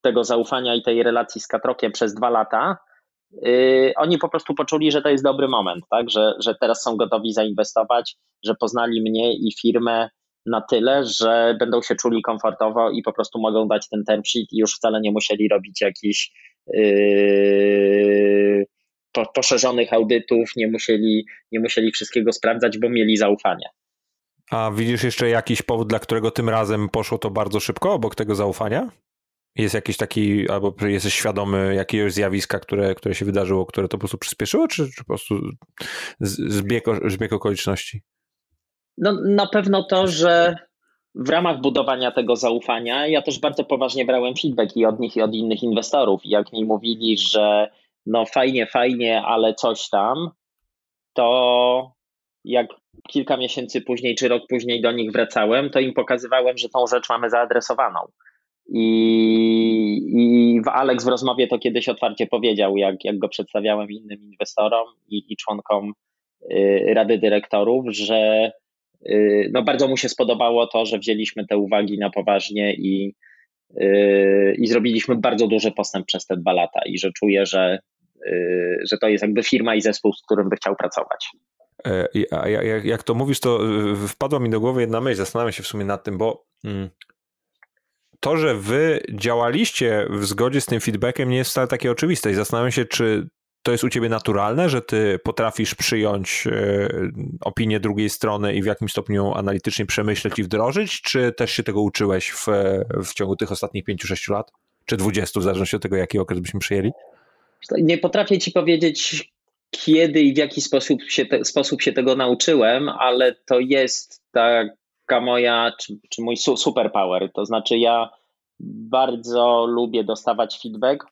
tego zaufania i tej relacji z Katrokiem przez dwa lata, yy, oni po prostu poczuli, że to jest dobry moment, tak? że, że teraz są gotowi zainwestować, że poznali mnie i firmę na tyle, że będą się czuli komfortowo i po prostu mogą dać ten term sheet i już wcale nie musieli robić jakichś yy, poszerzonych audytów, nie musieli, nie musieli wszystkiego sprawdzać, bo mieli zaufanie. A widzisz jeszcze jakiś powód, dla którego tym razem poszło to bardzo szybko obok tego zaufania? Jest jakiś taki, albo jesteś świadomy jakiegoś zjawiska, które, które się wydarzyło, które to po prostu przyspieszyło, czy, czy po prostu zbieg, zbieg okoliczności? No, na pewno to, że w ramach budowania tego zaufania ja też bardzo poważnie brałem feedback i od nich, i od innych inwestorów. Jak mi mówili, że no fajnie, fajnie, ale coś tam, to jak kilka miesięcy później czy rok później do nich wracałem, to im pokazywałem, że tą rzecz mamy zaadresowaną. I, i Alex w rozmowie to kiedyś otwarcie powiedział, jak, jak go przedstawiałem innym inwestorom i, i członkom y, Rady Dyrektorów, że y, no bardzo mu się spodobało to, że wzięliśmy te uwagi na poważnie i, y, i zrobiliśmy bardzo duży postęp przez te dwa lata i że czuję, że, że to jest jakby firma i zespół, z którym by chciał pracować. E, a jak to mówisz, to e, wpadła mi do głowy jedna myśl, zastanawiam się w sumie nad tym, bo mm, to, że wy działaliście w zgodzie z tym feedbackiem nie jest wcale takie oczywiste i zastanawiam się, czy to jest u ciebie naturalne, że ty potrafisz przyjąć e, opinię drugiej strony i w jakimś stopniu analitycznie przemyśleć i wdrożyć, czy też się tego uczyłeś w, w ciągu tych ostatnich 5-6 lat? Czy 20, w zależności od tego, jaki okres byśmy przyjęli? Nie potrafię ci powiedzieć, kiedy i w jaki sposób się, te, sposób się tego nauczyłem, ale to jest taka moja, czy, czy mój superpower. To znaczy, ja bardzo lubię dostawać feedback,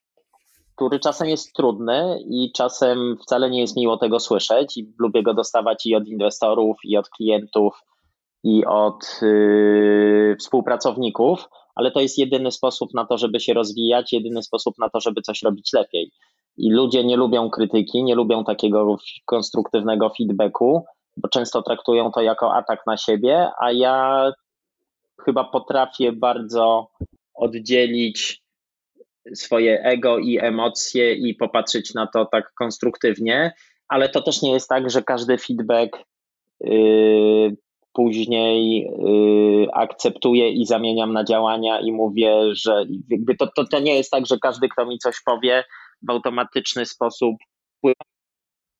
który czasem jest trudny i czasem wcale nie jest miło tego słyszeć. I lubię go dostawać i od inwestorów, i od klientów, i od yy, współpracowników, ale to jest jedyny sposób na to, żeby się rozwijać, jedyny sposób na to, żeby coś robić lepiej. I ludzie nie lubią krytyki, nie lubią takiego konstruktywnego feedbacku, bo często traktują to jako atak na siebie, a ja chyba potrafię bardzo oddzielić swoje ego i emocje i popatrzeć na to tak konstruktywnie, ale to też nie jest tak, że każdy feedback yy, później yy, akceptuję i zamieniam na działania i mówię, że jakby to, to, to nie jest tak, że każdy, kto mi coś powie, w automatyczny sposób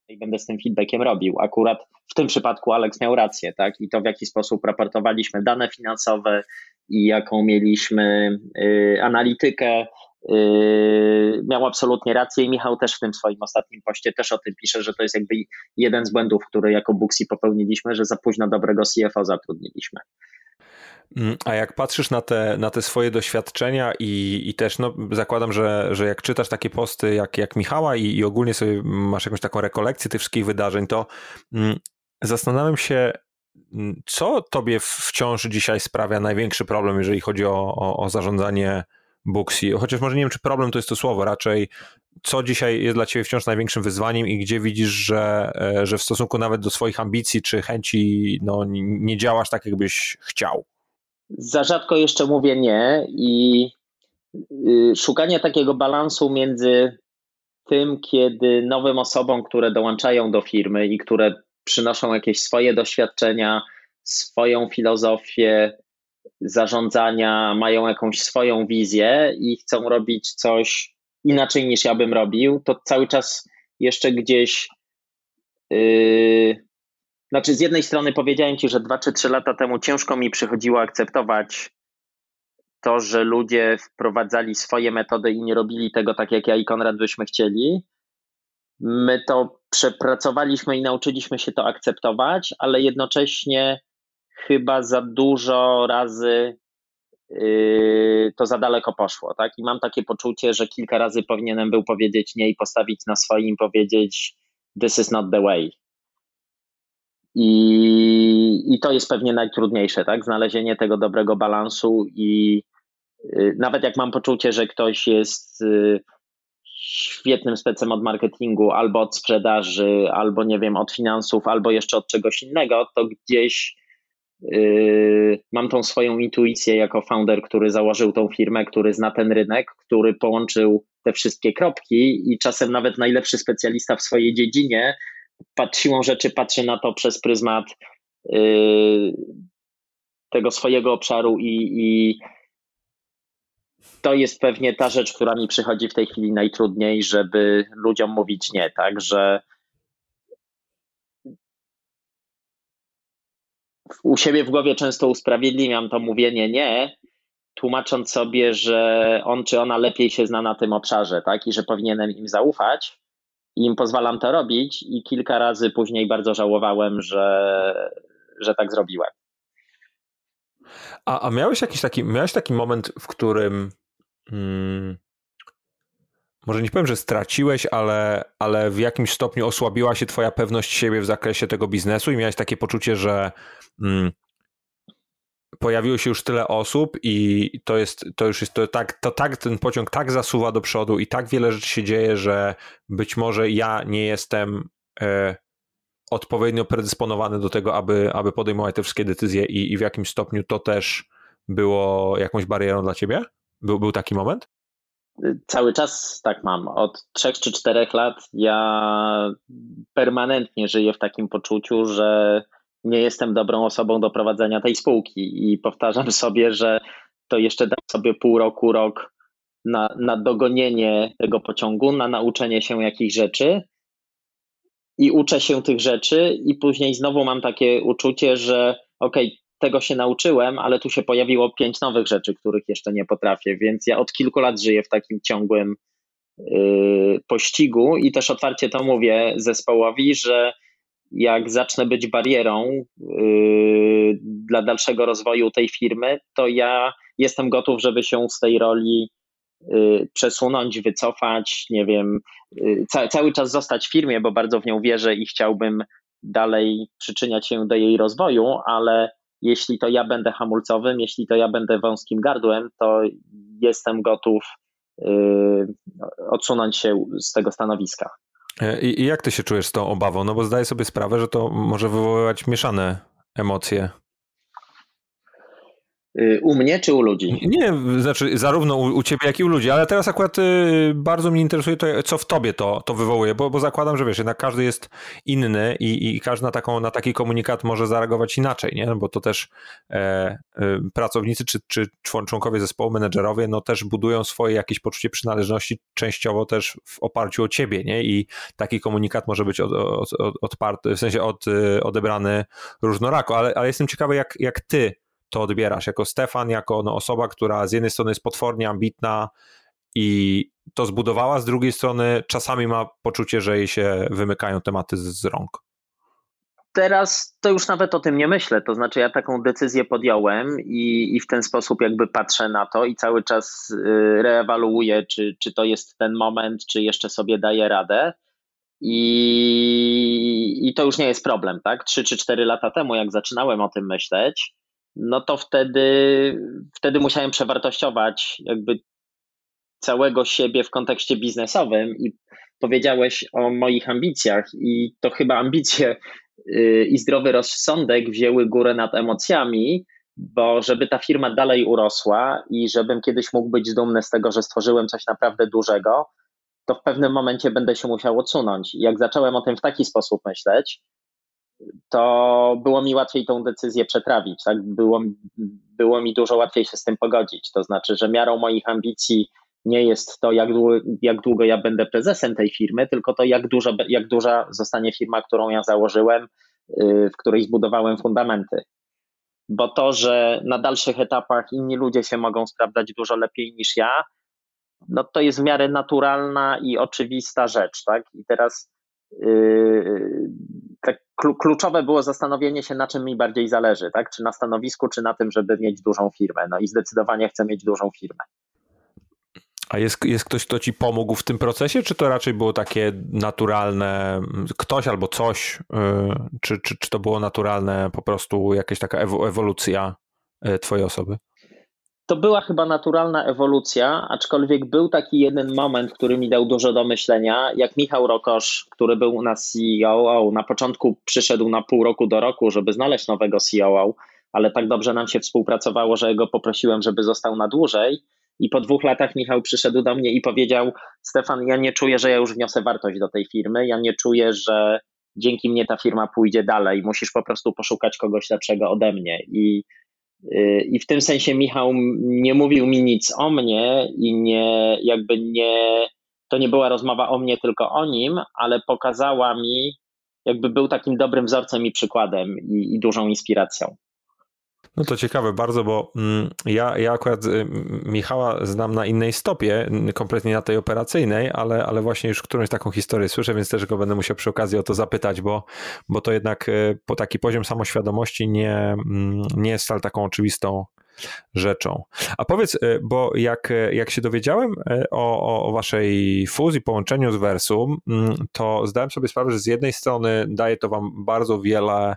i będę z tym feedbackiem robił. Akurat w tym przypadku Alex miał rację, tak? I to w jaki sposób raportowaliśmy dane finansowe i jaką mieliśmy y, analitykę, y, miał absolutnie rację i Michał też w tym swoim ostatnim poście też o tym pisze, że to jest jakby jeden z błędów, który jako Buxi popełniliśmy, że za późno dobrego CFO zatrudniliśmy. Mm, a jak patrzysz na te, na te swoje doświadczenia i, i też no, zakładam, że, że jak czytasz takie posty jak, jak Michała i, i ogólnie sobie masz jakąś taką rekolekcję tych wszystkich wydarzeń, to mm, zastanawiam się, mm, co tobie wciąż dzisiaj sprawia największy problem, jeżeli chodzi o, o, o zarządzanie Booksy? Chociaż może nie wiem, czy problem to jest to słowo, raczej co dzisiaj jest dla ciebie wciąż największym wyzwaniem i gdzie widzisz, że, e, że w stosunku nawet do swoich ambicji czy chęci no, nie działasz tak, jakbyś chciał? Za rzadko jeszcze mówię nie i y, szukanie takiego balansu między tym, kiedy nowym osobom, które dołączają do firmy i które przynoszą jakieś swoje doświadczenia, swoją filozofię zarządzania, mają jakąś swoją wizję i chcą robić coś inaczej niż ja bym robił, to cały czas jeszcze gdzieś. Yy, znaczy, z jednej strony powiedziałem ci, że dwa czy trzy lata temu ciężko mi przychodziło akceptować to, że ludzie wprowadzali swoje metody i nie robili tego tak, jak ja i Konrad byśmy chcieli. My to przepracowaliśmy i nauczyliśmy się to akceptować, ale jednocześnie chyba za dużo razy yy, to za daleko poszło, tak? I mam takie poczucie, że kilka razy powinienem był powiedzieć nie i postawić na swoim, powiedzieć this is not the way. I, I to jest pewnie najtrudniejsze, tak? Znalezienie tego dobrego balansu i yy, nawet jak mam poczucie, że ktoś jest yy, świetnym specem od marketingu, albo od sprzedaży, albo nie wiem, od finansów, albo jeszcze od czegoś innego, to gdzieś Yy, mam tą swoją intuicję jako founder, który założył tą firmę, który zna ten rynek, który połączył te wszystkie kropki i czasem nawet najlepszy specjalista w swojej dziedzinie siłą rzeczy patrzy na to przez pryzmat yy, tego swojego obszaru i, i to jest pewnie ta rzecz, która mi przychodzi w tej chwili najtrudniej, żeby ludziom mówić nie, tak, że u siebie w głowie często usprawiedliwiam to mówienie nie, tłumacząc sobie, że on czy ona lepiej się zna na tym obszarze, tak, i że powinienem im zaufać. Im pozwalam to robić, i kilka razy później bardzo żałowałem, że, że tak zrobiłem. A, a miałeś jakiś taki, miałeś taki moment, w którym hmm, może nie powiem, że straciłeś, ale, ale w jakimś stopniu osłabiła się twoja pewność siebie w zakresie tego biznesu i miałeś takie poczucie, że mm, pojawiło się już tyle osób i to jest, to już jest to tak, to tak, ten pociąg tak zasuwa do przodu i tak wiele rzeczy się dzieje, że być może ja nie jestem e, odpowiednio predysponowany do tego, aby, aby podejmować te wszystkie decyzje i, i w jakimś stopniu to też było jakąś barierą dla ciebie? Był, był taki moment? Cały czas tak mam. Od trzech czy czterech lat ja permanentnie żyję w takim poczuciu, że nie jestem dobrą osobą do prowadzenia tej spółki i powtarzam sobie, że to jeszcze dam sobie pół roku, rok na, na dogonienie tego pociągu, na nauczenie się jakichś rzeczy i uczę się tych rzeczy i później znowu mam takie uczucie, że okej, okay, tego się nauczyłem, ale tu się pojawiło pięć nowych rzeczy, których jeszcze nie potrafię, więc ja od kilku lat żyję w takim ciągłym yy, pościgu i też otwarcie to mówię zespołowi, że jak zacznę być barierą yy, dla dalszego rozwoju tej firmy, to ja jestem gotów, żeby się z tej roli yy, przesunąć, wycofać, nie wiem, yy, ca cały czas zostać w firmie, bo bardzo w nią wierzę i chciałbym dalej przyczyniać się do jej rozwoju, ale jeśli to ja będę hamulcowym, jeśli to ja będę wąskim gardłem, to jestem gotów odsunąć się z tego stanowiska. E, I, I, jak ty się czujesz z tą obawą? No bo zdaję sobie sprawę, że to może wywoływać mieszane emocje. Y, u mnie czy u ludzi? Nie, znaczy zarówno u, u, ciebie, jak i u ludzi, ale teraz akurat y, bardzo mnie interesuje to, co w tobie to, to wywołuje, bo, bo zakładam, że wiesz, jednak każdy jest inny i, i każdy na, taką, na taki komunikat może zareagować inaczej, nie? bo to też e, e, pracownicy czy, czy członkowie zespołu, menedżerowie, no też budują swoje jakieś poczucie przynależności częściowo też w oparciu o ciebie, nie? I taki komunikat może być od, od, od, odparty, w sensie od, y, odebrany różnorako, ale, ale jestem ciekawy, jak, jak ty to odbierasz jako Stefan, jako no, osoba, która z jednej strony jest potwornie ambitna i to zbudowała, z drugiej strony czasami ma poczucie, że jej się wymykają tematy z, z rąk. teraz to już nawet o tym nie myślę. To znaczy, ja taką decyzję podjąłem i, i w ten sposób jakby patrzę na to i cały czas y, reewaluuję, czy, czy to jest ten moment, czy jeszcze sobie daję radę. I, I to już nie jest problem, tak? Trzy czy cztery lata temu, jak zaczynałem o tym myśleć, no to wtedy, wtedy musiałem przewartościować jakby całego siebie w kontekście biznesowym i powiedziałeś o moich ambicjach i to chyba ambicje y, i zdrowy rozsądek wzięły górę nad emocjami, bo żeby ta firma dalej urosła i żebym kiedyś mógł być dumny z tego, że stworzyłem coś naprawdę dużego, to w pewnym momencie będę się musiał odsunąć. Jak zacząłem o tym w taki sposób myśleć, to było mi łatwiej tą decyzję przetrawić. Tak? Było, było mi dużo łatwiej się z tym pogodzić. To znaczy, że miarą moich ambicji nie jest to, jak długo, jak długo ja będę prezesem tej firmy, tylko to, jak duża, jak duża zostanie firma, którą ja założyłem, y, w której zbudowałem fundamenty. Bo to, że na dalszych etapach inni ludzie się mogą sprawdzać dużo lepiej niż ja, no to jest w miarę naturalna i oczywista rzecz, tak? I teraz yy, tak kluczowe było zastanowienie się, na czym mi bardziej zależy, tak? Czy na stanowisku, czy na tym, żeby mieć dużą firmę. No i zdecydowanie chcę mieć dużą firmę. A jest, jest ktoś, kto ci pomógł w tym procesie, czy to raczej było takie naturalne, ktoś albo coś, yy, czy, czy, czy to było naturalne, po prostu jakaś taka ewolucja yy, twojej osoby? To była chyba naturalna ewolucja, aczkolwiek był taki jeden moment, który mi dał dużo do myślenia. Jak Michał Rokosz, który był u nas CEO, na początku przyszedł na pół roku do roku, żeby znaleźć nowego CEO, ale tak dobrze nam się współpracowało, że go poprosiłem, żeby został na dłużej. I po dwóch latach Michał przyszedł do mnie i powiedział: Stefan, ja nie czuję, że ja już wniosę wartość do tej firmy. Ja nie czuję, że dzięki mnie ta firma pójdzie dalej. Musisz po prostu poszukać kogoś lepszego ode mnie. I, i w tym sensie Michał nie mówił mi nic o mnie i nie, jakby nie, to nie była rozmowa o mnie, tylko o nim, ale pokazała mi, jakby był takim dobrym wzorcem i przykładem i, i dużą inspiracją. No to ciekawe bardzo, bo mm, ja, ja akurat y, Michała znam na innej stopie, kompletnie na tej operacyjnej, ale, ale właśnie już którąś taką historię słyszę, więc też go będę musiał przy okazji o to zapytać, bo, bo to jednak y, po taki poziom samoświadomości nie, mm, nie jest wcale taką oczywistą rzeczą. A powiedz, y, bo jak, jak się dowiedziałem o, o waszej fuzji, połączeniu z Versum, mm, to zdałem sobie sprawę, że z jednej strony daje to wam bardzo wiele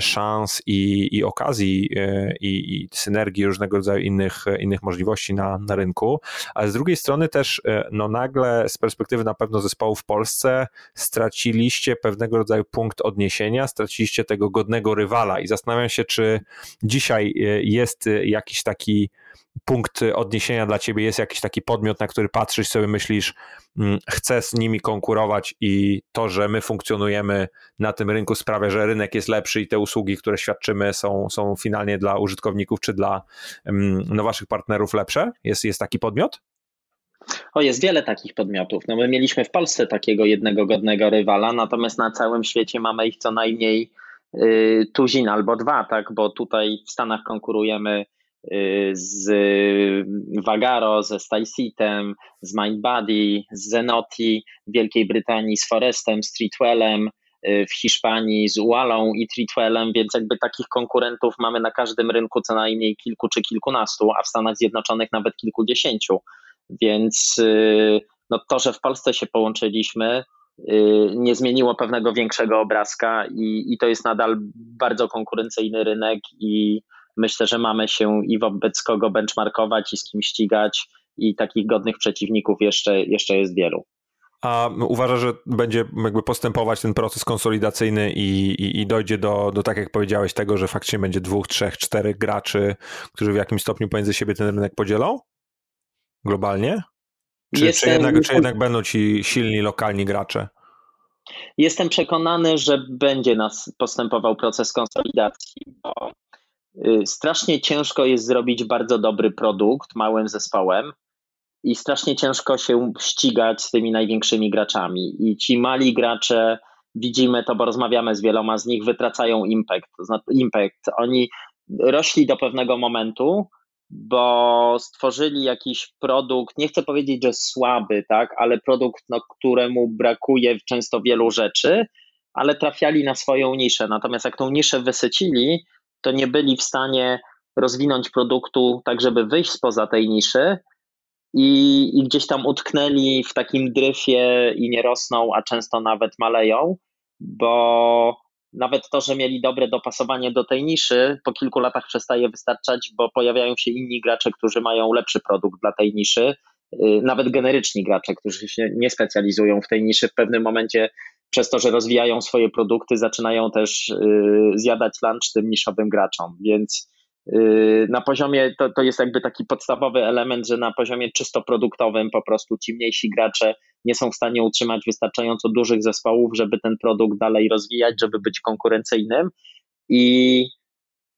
szans i, i okazji e, i, i synergii różnego rodzaju innych, innych możliwości na, na rynku, ale z drugiej strony też e, no nagle z perspektywy na pewno zespołu w Polsce straciliście pewnego rodzaju punkt odniesienia, straciliście tego godnego rywala i zastanawiam się, czy dzisiaj jest jakiś taki punkt odniesienia dla ciebie, jest jakiś taki podmiot, na który patrzysz sobie myślisz, mm, chcę z nimi konkurować i to, że my funkcjonujemy na tym rynku sprawia, że rynek jest lepszy i te usługi, które świadczymy są, są finalnie dla użytkowników czy dla mm, no, waszych partnerów lepsze? Jest, jest taki podmiot? O, jest wiele takich podmiotów. No my mieliśmy w Polsce takiego jednego godnego rywala, natomiast na całym świecie mamy ich co najmniej y, tuzin albo dwa, tak? Bo tutaj w Stanach konkurujemy z Vagaro, ze StyleSeatem, z MindBody, z Zenoti, w Wielkiej Brytanii z Forestem, z Treatwellem, y, w Hiszpanii z Ualą i Treatwellem, więc jakby takich konkurentów mamy na każdym rynku co najmniej kilku czy kilkunastu, a w Stanach Zjednoczonych nawet kilkudziesięciu. Więc y, no to, że w Polsce się połączyliśmy, nie zmieniło pewnego większego obrazka i, i to jest nadal bardzo konkurencyjny rynek i myślę, że mamy się i wobec kogo benchmarkować i z kim ścigać i takich godnych przeciwników jeszcze, jeszcze jest wielu. A uważa, że będzie jakby postępować ten proces konsolidacyjny i, i, i, dojdzie do, do, tak jak powiedziałeś, tego, że faktycznie będzie dwóch, trzech, czterech graczy, którzy w jakimś stopniu pomiędzy siebie ten rynek podzielą? Globalnie? Czy, Jestem... czy, jednak, czy jednak będą ci silni lokalni gracze? Jestem przekonany, że będzie nas postępował proces konsolidacji, bo strasznie ciężko jest zrobić bardzo dobry produkt małym zespołem i strasznie ciężko się ścigać z tymi największymi graczami. I ci mali gracze, widzimy to, bo rozmawiamy z wieloma z nich, wytracają impact. impact. Oni rośli do pewnego momentu, bo stworzyli jakiś produkt, nie chcę powiedzieć, że słaby, tak, ale produkt, no, któremu brakuje często wielu rzeczy ale trafiali na swoją niszę. Natomiast jak tą niszę wysycili, to nie byli w stanie rozwinąć produktu tak, żeby wyjść spoza tej niszy i, i gdzieś tam utknęli w takim dryfie i nie rosną, a często nawet maleją, bo nawet to, że mieli dobre dopasowanie do tej niszy, po kilku latach przestaje wystarczać, bo pojawiają się inni gracze, którzy mają lepszy produkt dla tej niszy, y, nawet generyczni gracze, którzy się nie specjalizują w tej niszy, w pewnym momencie przez to, że rozwijają swoje produkty, zaczynają też y, zjadać lunch tym niszowym graczom, więc y, na poziomie, to, to jest jakby taki podstawowy element, że na poziomie czysto produktowym po prostu ci mniejsi gracze nie są w stanie utrzymać wystarczająco dużych zespołów, żeby ten produkt dalej rozwijać, żeby być konkurencyjnym. I,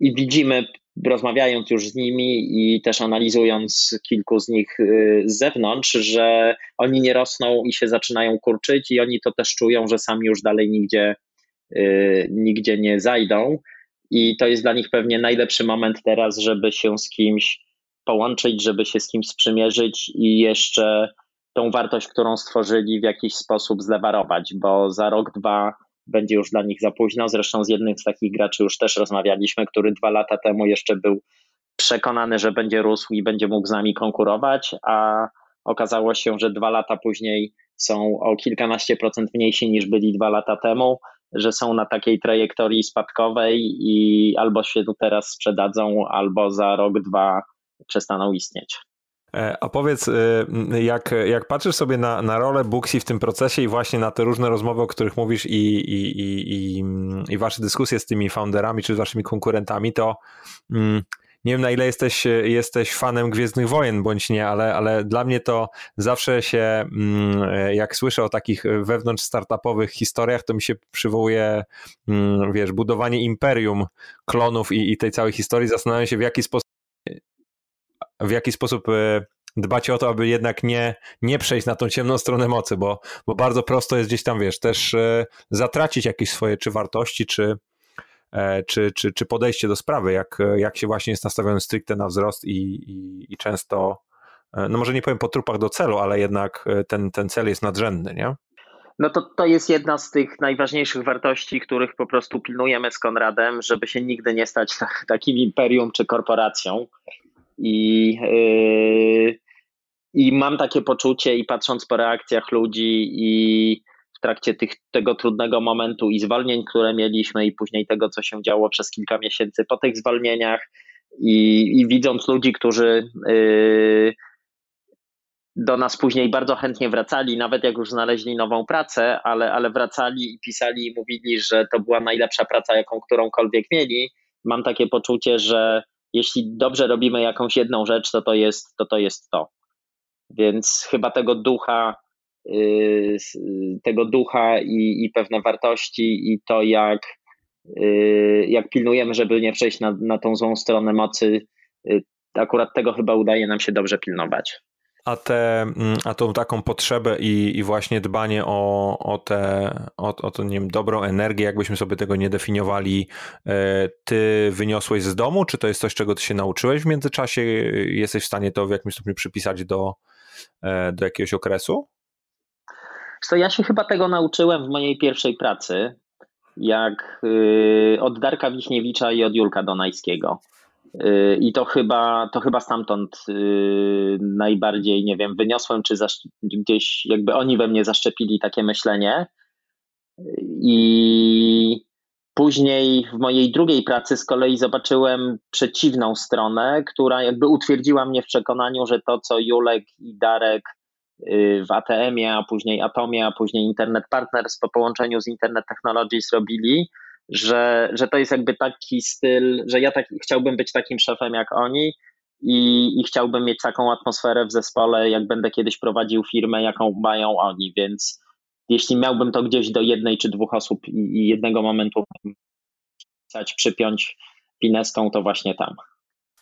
i widzimy rozmawiając już z nimi i też analizując kilku z nich y, z zewnątrz, że oni nie rosną i się zaczynają kurczyć i oni to też czują, że sami już dalej nigdzie, y, nigdzie nie zajdą. I to jest dla nich pewnie najlepszy moment teraz, żeby się z kimś połączyć, żeby się z kimś sprzymierzyć i jeszcze tą wartość, którą stworzyli, w jakiś sposób zlewarować, bo za rok, dwa będzie już dla nich za późno. Zresztą z jednym z takich graczy już też rozmawialiśmy, który dwa lata temu jeszcze był przekonany, że będzie rósł i będzie mógł z nami konkurować, a okazało się, że dwa lata później są o kilkanaście procent mniejsi niż byli dwa lata temu, że są na takiej trajektorii spadkowej i albo się teraz sprzedadzą, albo za rok, dwa przestaną istnieć. E, a powiedz, e, jak, jak patrzysz sobie na, na rolę Booksy w tym procesie i właśnie na te różne rozmowy, o których mówisz i, i, i, i, i wasze dyskusje z tymi founderami czy z waszymi konkurentami, to mm, nie wiem na ile jesteś, jesteś fanem Gwiezdnych Wojen bądź nie, ale, ale dla mnie to zawsze się, mm, jak słyszę o takich wewnątrz startupowych historiach, to mi się przywołuje, mm, wiesz, budowanie imperium klonów i, i tej całej historii. Zastanawiam się, w jaki sposób w jaki sposób e, dbacie o to, aby jednak nie, nie przejść na tą ciemną stronę mocy, bo, bo bardzo prosto jest gdzieś tam, wiesz, też e, zatracić jakieś swoje czy wartości, czy, e, czy, czy, czy podejście do sprawy, jak, jak się właśnie jest nastawiony stricte na wzrost i, i, i często, no może nie powiem po trupach do celu, ale jednak ten, ten cel jest nadrzędny, nie? No to, to jest jedna z tych najważniejszych wartości, których po prostu pilnujemy z Konradem, żeby się nigdy nie stać takim imperium czy korporacją. I, yy, I mam takie poczucie, i patrząc po reakcjach ludzi, i w trakcie tych, tego trudnego momentu i zwolnień, które mieliśmy, i później tego, co się działo przez kilka miesięcy po tych zwolnieniach, i, i widząc ludzi, którzy yy, do nas później bardzo chętnie wracali, nawet jak już znaleźli nową pracę, ale, ale wracali i pisali i mówili, że to była najlepsza praca, jaką którąkolwiek mieli. Mam takie poczucie, że jeśli dobrze robimy jakąś jedną rzecz, to to jest to. to, jest to. Więc chyba tego ducha, yy, tego ducha i, i pewne wartości i to jak, yy, jak pilnujemy, żeby nie przejść na, na tą złą stronę mocy, yy, akurat tego chyba udaje nam się dobrze pilnować a, te, mm, a tą taką potrzebę i, i właśnie dbanie o, o tę o, o to, nie wiem, dobrą energię, jakbyśmy sobie tego nie definiowali, e, ty wyniosłeś z domu, czy to jest coś, czego ty się nauczyłeś w międzyczasie? Jesteś w stanie to w jakimś stopniu przypisać do, e, do jakiegoś okresu? Co ja się chyba tego nauczyłem w mojej pierwszej pracy, jak y, od Darka Wiśniewicza i od Julka Donajskiego. Y, I to chyba, to chyba stamtąd y, najbardziej, nie wiem, wyniosłem, czy gdzieś jakby oni we mnie zaszczepili takie myślenie. I później w mojej drugiej pracy z kolei zobaczyłem przeciwną stronę, która jakby utwierdziła mnie w przekonaniu, że to, co Julek i Darek y, w ATM-ie, a później Atomie, a później Internet Partners po połączeniu z Internet Technologies robili, że, że to jest jakby taki styl, że ja tak, chciałbym być takim szefem jak oni i, i chciałbym mieć taką atmosferę w zespole, jak będę kiedyś prowadził firmę, jaką mają oni, więc jeśli miałbym to gdzieś do jednej czy dwóch osób i, i jednego momentu przypiąć pineską, to właśnie tam.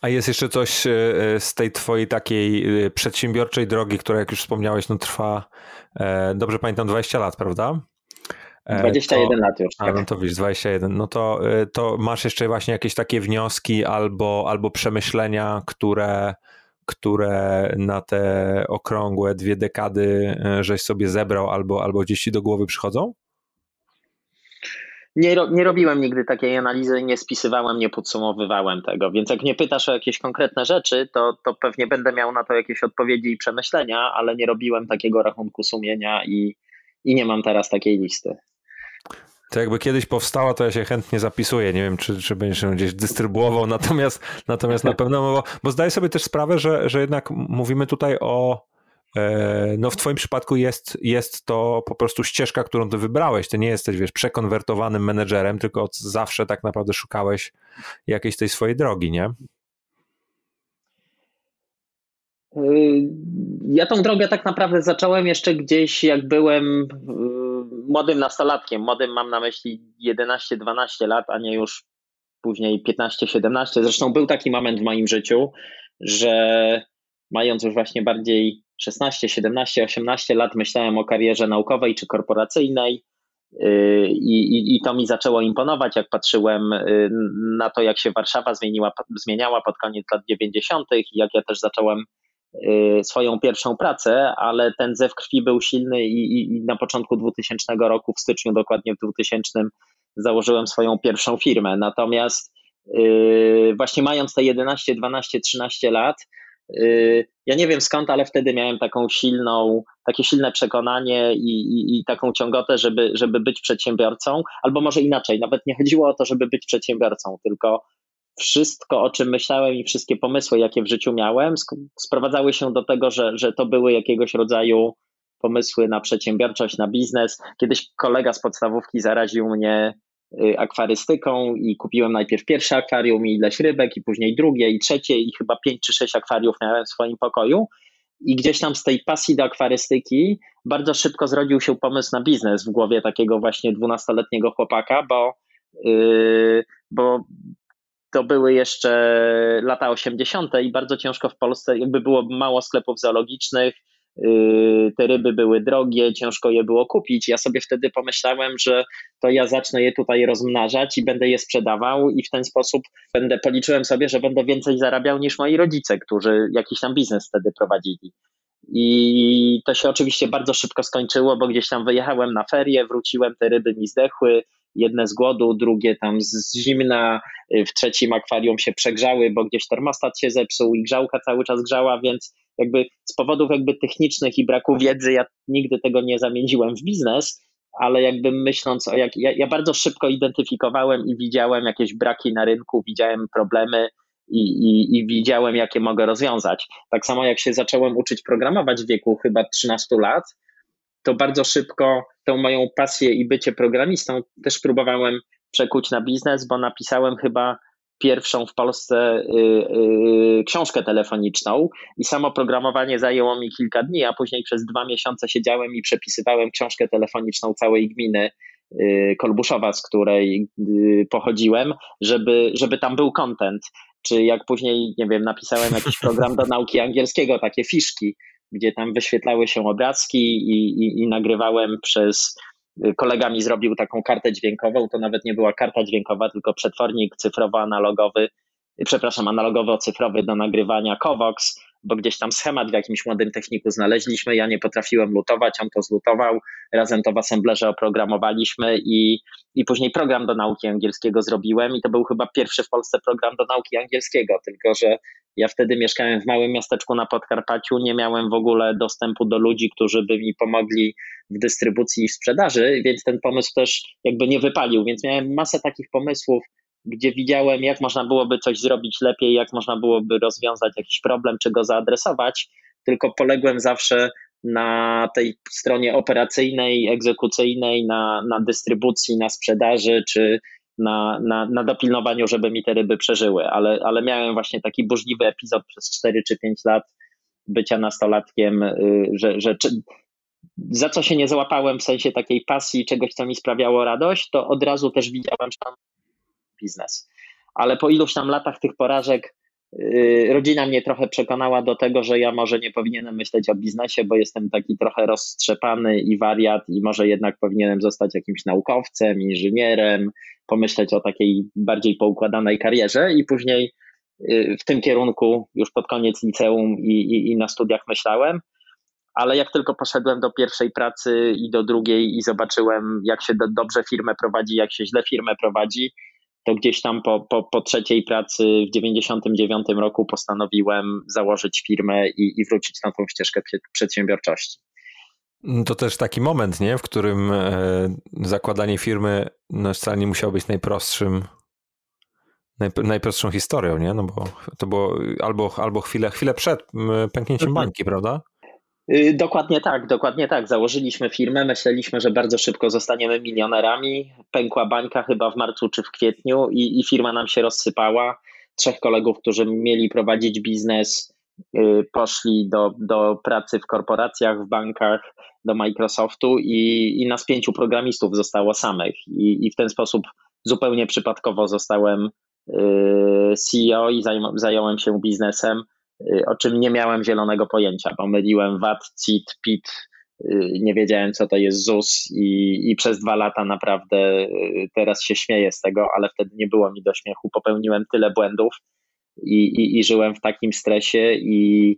A jest jeszcze coś e, z tej twojej takiej e, przedsiębiorczej drogi, która jak już wspomniałeś, no trwa, e, dobrze pamiętam, 20 lat, prawda? 21 e, to, lat już. Tak. A, no to widzisz, 21. No to, e, to masz jeszcze właśnie jakieś takie wnioski albo, albo przemyślenia, które, które na te okrągłe dwie dekady e, żeś sobie zebrał albo, albo gdzieś ci do głowy przychodzą? nie, nie robiłem nigdy takiej analizy, nie spisywałem, nie podsumowywałem tego, więc jak mnie pytasz o jakieś konkretne rzeczy, to, to pewnie będę miał na to jakieś odpowiedzi i przemyślenia, ale nie robiłem takiego rachunku sumienia i, i nie mam teraz takiej listy. To jakby kiedyś powstała, to ja się chętnie zapisuję. Nie wiem, czy, czy będziesz ją gdzieś dystrybuował, natomiast, natomiast na pewno, bo, bo zdaję sobie też sprawę, że, że jednak mówimy tutaj o. E, no w twoim przypadku jest, jest to po prostu ścieżka, którą ty wybrałeś. Ty nie jesteś, wiesz, przekonwertowanym menedżerem, tylko od zawsze tak naprawdę szukałeś jakiejś tej swojej drogi, nie? Ja tą drogę tak naprawdę zacząłem jeszcze gdzieś, jak byłem młodym nastolatkiem. Młodym mam na myśli 11-12 lat, a nie już później 15-17. Zresztą był taki moment w moim życiu, że mając już właśnie bardziej 16, 17, 18 lat, myślałem o karierze naukowej czy korporacyjnej. Y, I, i, I to mi zaczęło imponować, jak patrzyłem na to, jak się Warszawa zmieniła, zmieniała pod koniec lat 90., jak ja też zacząłem swoją pierwszą pracę, ale ten zew krwi był silny i, i, i, na początku 2000 roku, w styczniu dokładnie w 2000 założyłem swoją pierwszą firmę. Natomiast yy, właśnie mając te 11, 12, 13 lat, yy, ja nie wiem skąd, ale wtedy miałem taką silną, takie silne przekonanie i, i, i taką ciągotę, żeby, żeby być przedsiębiorcą, albo może inaczej, nawet nie chodziło o to, żeby być przedsiębiorcą, tylko wszystko, o czym myślałem i wszystkie pomysły, jakie w życiu miałem, sprowadzały się do tego, że, że to były jakiegoś rodzaju pomysły na przedsiębiorczość, na biznes. Kiedyś kolega z podstawówki zaraził mnie y, akwarystyką i kupiłem najpierw pierwsze akwarium i ileś rybek, i później drugie, i trzecie, i chyba pięć czy sześć akwariów miałem w swoim pokoju. I gdzieś tam z tej pasji do akwarystyki bardzo szybko zrodził się pomysł na biznes w głowie takiego właśnie dwunastoletniego chłopaka, bo, yy, bo to były jeszcze lata 80. i bardzo ciężko w Polsce, jakby było mało sklepów zoologicznych, yy, te ryby były drogie, ciężko je było kupić. Ja sobie wtedy pomyślałem, że to ja zacznę je tutaj rozmnażać i będę je sprzedawał i w ten sposób będę policzyłem sobie, że będę więcej zarabiał niż moi rodzice, którzy jakiś tam biznes wtedy prowadzili. I to się oczywiście bardzo szybko skończyło, bo gdzieś tam wyjechałem na ferie, wróciłem, te ryby mi zdechły, jedne z głodu, drugie tam z zimna, y, w trzecim akwarium się przegrzały, bo gdzieś termostat się zepsuł i grzałka cały czas grzała, więc jakby z powodów jakby technicznych i braku wiedzy ja nigdy tego nie zamieniłem w biznes, ale jakby myśląc o jak, ja, ja bardzo szybko identyfikowałem i widziałem jakieś braki na rynku, widziałem problemy, i, i, i, widziałem, jakie mogę rozwiązać. Tak samo jak się zacząłem uczyć programować w wieku chyba 13 lat, to bardzo szybko tą moją pasję i bycie programistą też próbowałem przekuć na biznes, bo napisałem chyba pierwszą w Polsce y, y, książkę telefoniczną i samo programowanie zajęło mi kilka dni, a później przez dwa miesiące siedziałem i przepisywałem książkę telefoniczną całej gminy y, Kolbuszowa, z której pochodziłem, żeby, żeby tam był content. Czy jak później, nie wiem, napisałem jakiś program do nauki angielskiego, takie fiszki, gdzie tam wyświetlały się obrazki i, i, i nagrywałem przez kolega mi zrobił taką kartę dźwiękową, to nawet nie była karta dźwiękowa, tylko przetwornik cyfrowo-analogowy, przepraszam, analogowo-cyfrowy do nagrywania Covox, bo gdzieś tam schemat w jakimś młodym techniku znaleźliśmy, ja nie potrafiłem lutować, on to zlutował, razem to w assemblerze oprogramowaliśmy i, i później program do nauki angielskiego zrobiłem i to był chyba pierwszy w Polsce program do nauki angielskiego, tylko że ja wtedy mieszkałem w małym miasteczku na Podkarpaciu, nie miałem w ogóle dostępu do ludzi, którzy by mi pomogli w dystrybucji i sprzedaży, więc ten pomysł też jakby nie wypalił, więc miałem masę takich pomysłów, gdzie widziałem, jak można byłoby coś zrobić lepiej, jak można byłoby rozwiązać jakiś problem, czy go zaadresować, tylko poległem zawsze na tej stronie operacyjnej, egzekucyjnej, na, na dystrybucji, na sprzedaży, czy na, na, na dopilnowaniu, żeby mi te ryby przeżyły, ale, ale miałem właśnie taki burzliwy epizod przez 4 czy 5 lat bycia nastolatkiem, y, że, że czy, za co się nie załapałem w sensie takiej pasji, czegoś, co mi sprawiało radość, to od razu też widziałem, że biznes. Ale po iluś tam latach tych porażek rodzina mnie trochę przekonała do tego, że ja może nie powinienem myśleć o biznesie, bo jestem taki trochę rozstrzepany i wariat i może jednak powinienem zostać jakimś naukowcem, inżynierem, pomyśleć o takiej bardziej poukładanej karierze i później yy, w tym kierunku już pod koniec liceum i, i, i na studiach myślałem. ale jak tylko poszedłem do pierwszej pracy i do drugiej i zobaczyłem, jak się do, dobrze firmę prowadzi, jak się źle firmę prowadzi, to gdzieś tam po, po, po trzeciej pracy w 99 roku postanowiłem założyć firmę i, i wrócić na tą ścieżkę przedsiębiorczości. To też taki moment, nie? w którym e, zakładanie firmy no, wcale nie musiało być najprostszym, najprostszą historią, nie? No bo to było albo, albo chwilę, chwilę przed pęknięciem mhm. bańki, prawda? Y, dokładnie tak, dokładnie tak. Założyliśmy firmę, myśleliśmy, że bardzo szybko zostaniemy milionerami. Pękła bańka chyba w marcu czy w kwietniu i, i firma nam się rozsypała. Trzech kolegów, którzy mieli prowadzić biznes, y, poszli do, do pracy w korporacjach, w bankach, do Microsoftu i, i nas pięciu programistów zostało samych. I, i w ten sposób zupełnie przypadkowo zostałem y, CEO i zająłem się biznesem o czym nie miałem zielonego pojęcia. Pomyliłem VAT, CIT, PIT, y, nie wiedziałem co to jest ZUS i, i przez dwa lata naprawdę y, teraz się śmieję z tego, ale wtedy nie było mi do śmiechu. Popełniłem tyle błędów i, i, i żyłem w takim stresie i,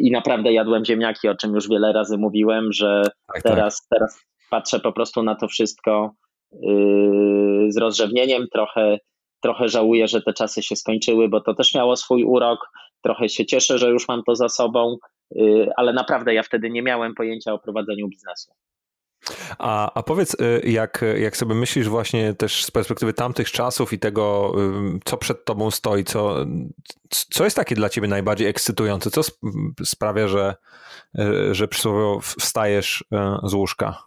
i naprawdę jadłem ziemniaki, o czym już wiele razy mówiłem, że tak, teraz, tak. teraz patrzę po prostu na to wszystko yy, z rozrzewnieniem, trochę, trochę żałuję, że te czasy się skończyły, bo to też miało swój urok trochę się cieszę, że już mam to za sobą, y, ale naprawdę ja wtedy nie miałem pojęcia o prowadzeniu biznesu. A, a powiedz, y, jak, jak sobie myślisz właśnie też z perspektywy tamtych czasów i tego, y, co przed tobą stoi, co, co jest takie dla ciebie najbardziej ekscytujące? Co sprawia, że, że przysłowiowo wstajesz z łóżka?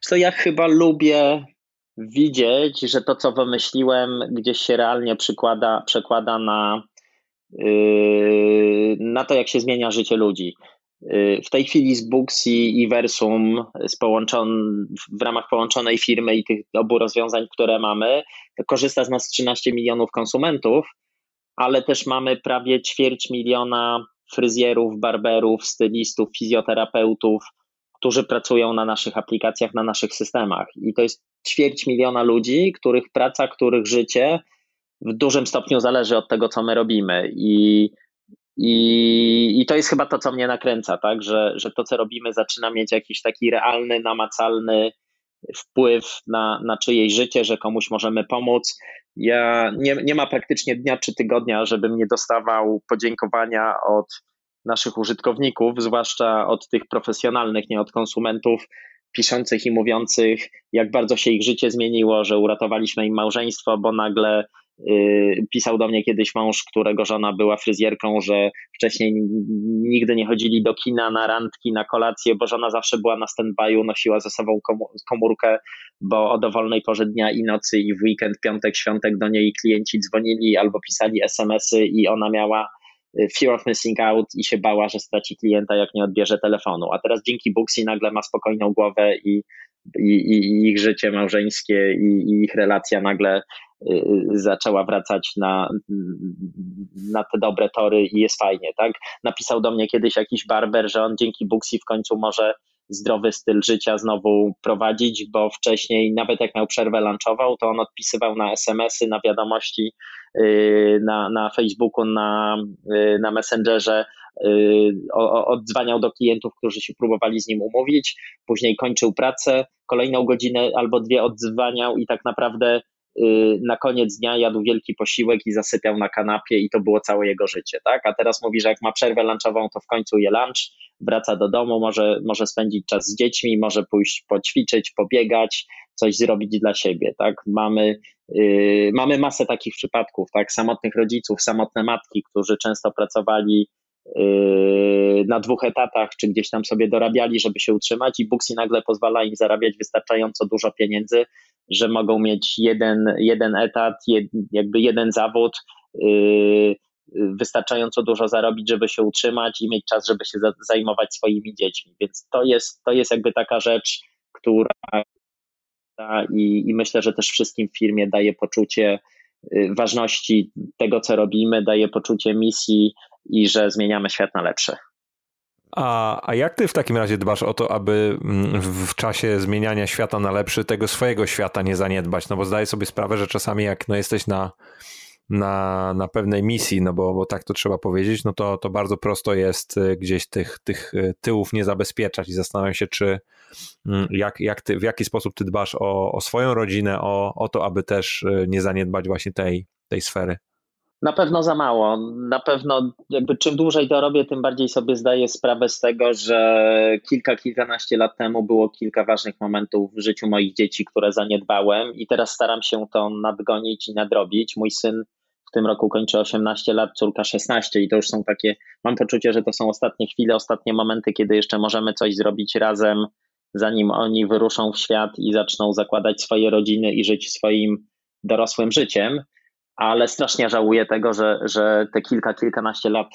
Co ja chyba lubię widzieć, że to, co wymyśliłem, gdzieś się realnie przykłada, przekłada na, yy, na to, jak się zmienia życie ludzi. Yy, w tej chwili z Booksy i Versum z w ramach połączonej firmy i tych obu rozwiązań, które mamy, korzysta z nas 13 milionów konsumentów, ale też mamy prawie ćwierć miliona fryzjerów, barberów, stylistów, fizjoterapeutów, którzy pracują na naszych aplikacjach, na naszych systemach. I to jest ćwierć miliona ludzi, których praca, których życie w dużym stopniu zależy od tego, co my robimy. I, i, i to jest chyba to, co mnie nakręca, tak? że, że to, co robimy, zaczyna mieć jakiś taki realny, namacalny wpływ na, na czyjeś życie, że komuś możemy pomóc. Ja nie, nie ma praktycznie dnia czy tygodnia, żebym nie dostawał podziękowania od naszych użytkowników, zwłaszcza od tych profesjonalnych, nie od konsumentów, piszących i mówiących, jak bardzo się ich życie zmieniło, że uratowaliśmy im małżeństwo, bo nagle yy, pisał do mnie kiedyś mąż, którego żona była fryzjerką, że wcześniej nigdy nie chodzili do kina, na randki, na kolację, bo żona zawsze była na stand-by'u, nosiła ze sobą komórkę, bo o dowolnej porze dnia i nocy i w weekend, piątek, świątek do niej klienci dzwonili albo pisali SMS-y i ona miała fear of missing out i się bała, że straci klienta, jak nie odbierze telefonu. A teraz dzięki Booksy nagle ma spokojną głowę i, i, i ich życie małżeńskie i, i, ich relacja nagle y, zaczęła wracać na, na te dobre tory i jest fajnie, tak? Napisał do mnie kiedyś jakiś barber, że on dzięki Booksy w końcu może zdrowy styl życia znowu prowadzić, bo wcześniej nawet jak miał przerwę lunchową, to on odpisywał na SMS-y, na wiadomości yy, na, na Facebooku, na, yy, na Messengerze, yy, oddzwaniał do klientów, którzy się próbowali z nim umówić, później kończył pracę, kolejną godzinę albo dwie oddzwaniał i tak naprawdę na koniec dnia jadł wielki posiłek i zasypiał na kanapie i to było całe jego życie, tak? A teraz mówi, że jak ma przerwę lunchową, to w końcu je lunch, wraca do domu, może, może spędzić czas z dziećmi, może pójść poćwiczyć, pobiegać, coś zrobić dla siebie, tak? Mamy, yy, mamy masę takich przypadków, tak? Samotnych rodziców, samotne matki, którzy często pracowali na dwóch etatach, czy gdzieś tam sobie dorabiali, żeby się utrzymać i Booksy nagle pozwala im zarabiać wystarczająco dużo pieniędzy, że mogą mieć jeden, jeden etat, jed, jakby jeden zawód, yy, wystarczająco dużo zarobić, żeby się utrzymać i mieć czas, żeby się zajmować swoimi dziećmi. Więc to jest, to jest jakby taka rzecz, która i, i myślę, że też wszystkim w firmie daje poczucie y, ważności tego, co robimy, daje poczucie misji i że zmieniamy świat na lepsze. A, a jak ty w takim razie dbasz o to, aby mm, w czasie zmieniania świata na lepszy tego swojego świata nie zaniedbać? No bo zdaję sobie sprawę, że czasami jak no, jesteś na na, na pewnej misji, no bo, bo tak to trzeba powiedzieć, no to, to bardzo prosto jest y, gdzieś tych, tych y, tyłów nie zabezpieczać i zastanawiam się, czy mm, jak, jak ty, w jaki sposób ty dbasz o, o swoją rodzinę, o, o to, aby też nie zaniedbać właśnie tej, tej sfery. Na pewno za mało. Na pewno jakby czym dłużej to robię, tym bardziej sobie zdaję sprawę z tego, że kilka, kilkanaście lat temu było kilka ważnych momentów w życiu moich dzieci, które zaniedbałem i teraz staram się to nadgonić i nadrobić. Mój syn w tym roku kończy 18 lat, córka 16 i to już są takie, mam poczucie, że to są ostatnie chwile, ostatnie momenty, kiedy jeszcze możemy coś zrobić razem, zanim oni wyruszą w świat i zaczną zakładać swoje rodziny i żyć swoim dorosłym życiem ale strasznie żałuję tego, że, że te kilka, kilkanaście lat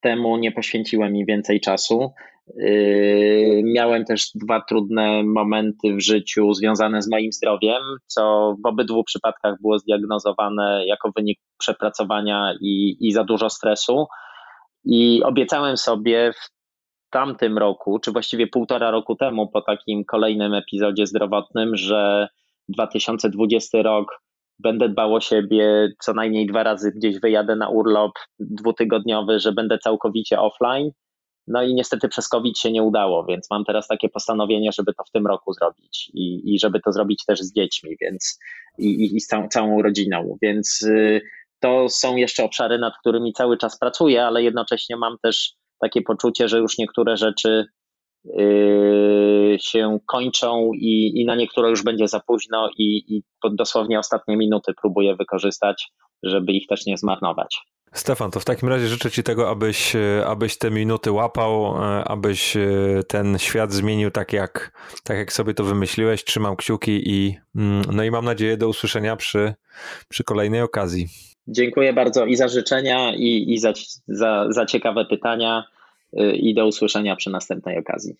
temu nie poświęciłem mi więcej czasu. Yy, miałem też dwa trudne momenty w życiu związane z moim zdrowiem, co w obydwu przypadkach było zdiagnozowane jako wynik przepracowania i, i za dużo stresu. I obiecałem sobie w tamtym roku, czy właściwie półtora roku temu, po takim kolejnym epizodzie zdrowotnym, że 2020 rok będę dbał o siebie, co najmniej dwa razy gdzieś wyjadę na urlop dwutygodniowy, że będę całkowicie offline. No i niestety przez COVID się nie udało, więc mam teraz takie postanowienie, żeby to w tym roku zrobić i, i żeby to zrobić też z dziećmi, więc i, i, z całą, całą rodziną. Więc y, to są jeszcze obszary, nad którymi cały czas pracuję, ale jednocześnie mam też takie poczucie, że już niektóre rzeczy się kończą i, i na niektóre już będzie za późno i, i dosłownie ostatnie minuty próbuję wykorzystać, żeby ich też nie zmarnować. Stefan, to w takim razie życzę Ci tego, abyś, abyś te minuty łapał, e, abyś e, ten świat zmienił tak jak, tak jak sobie to wymyśliłeś. Trzymam kciuki i, mm, no i mam nadzieję do usłyszenia przy, przy kolejnej okazji. Dziękuję bardzo i za życzenia, i, i za, za, za ciekawe pytania. Y, i do usłyszenia przy następnej okazji.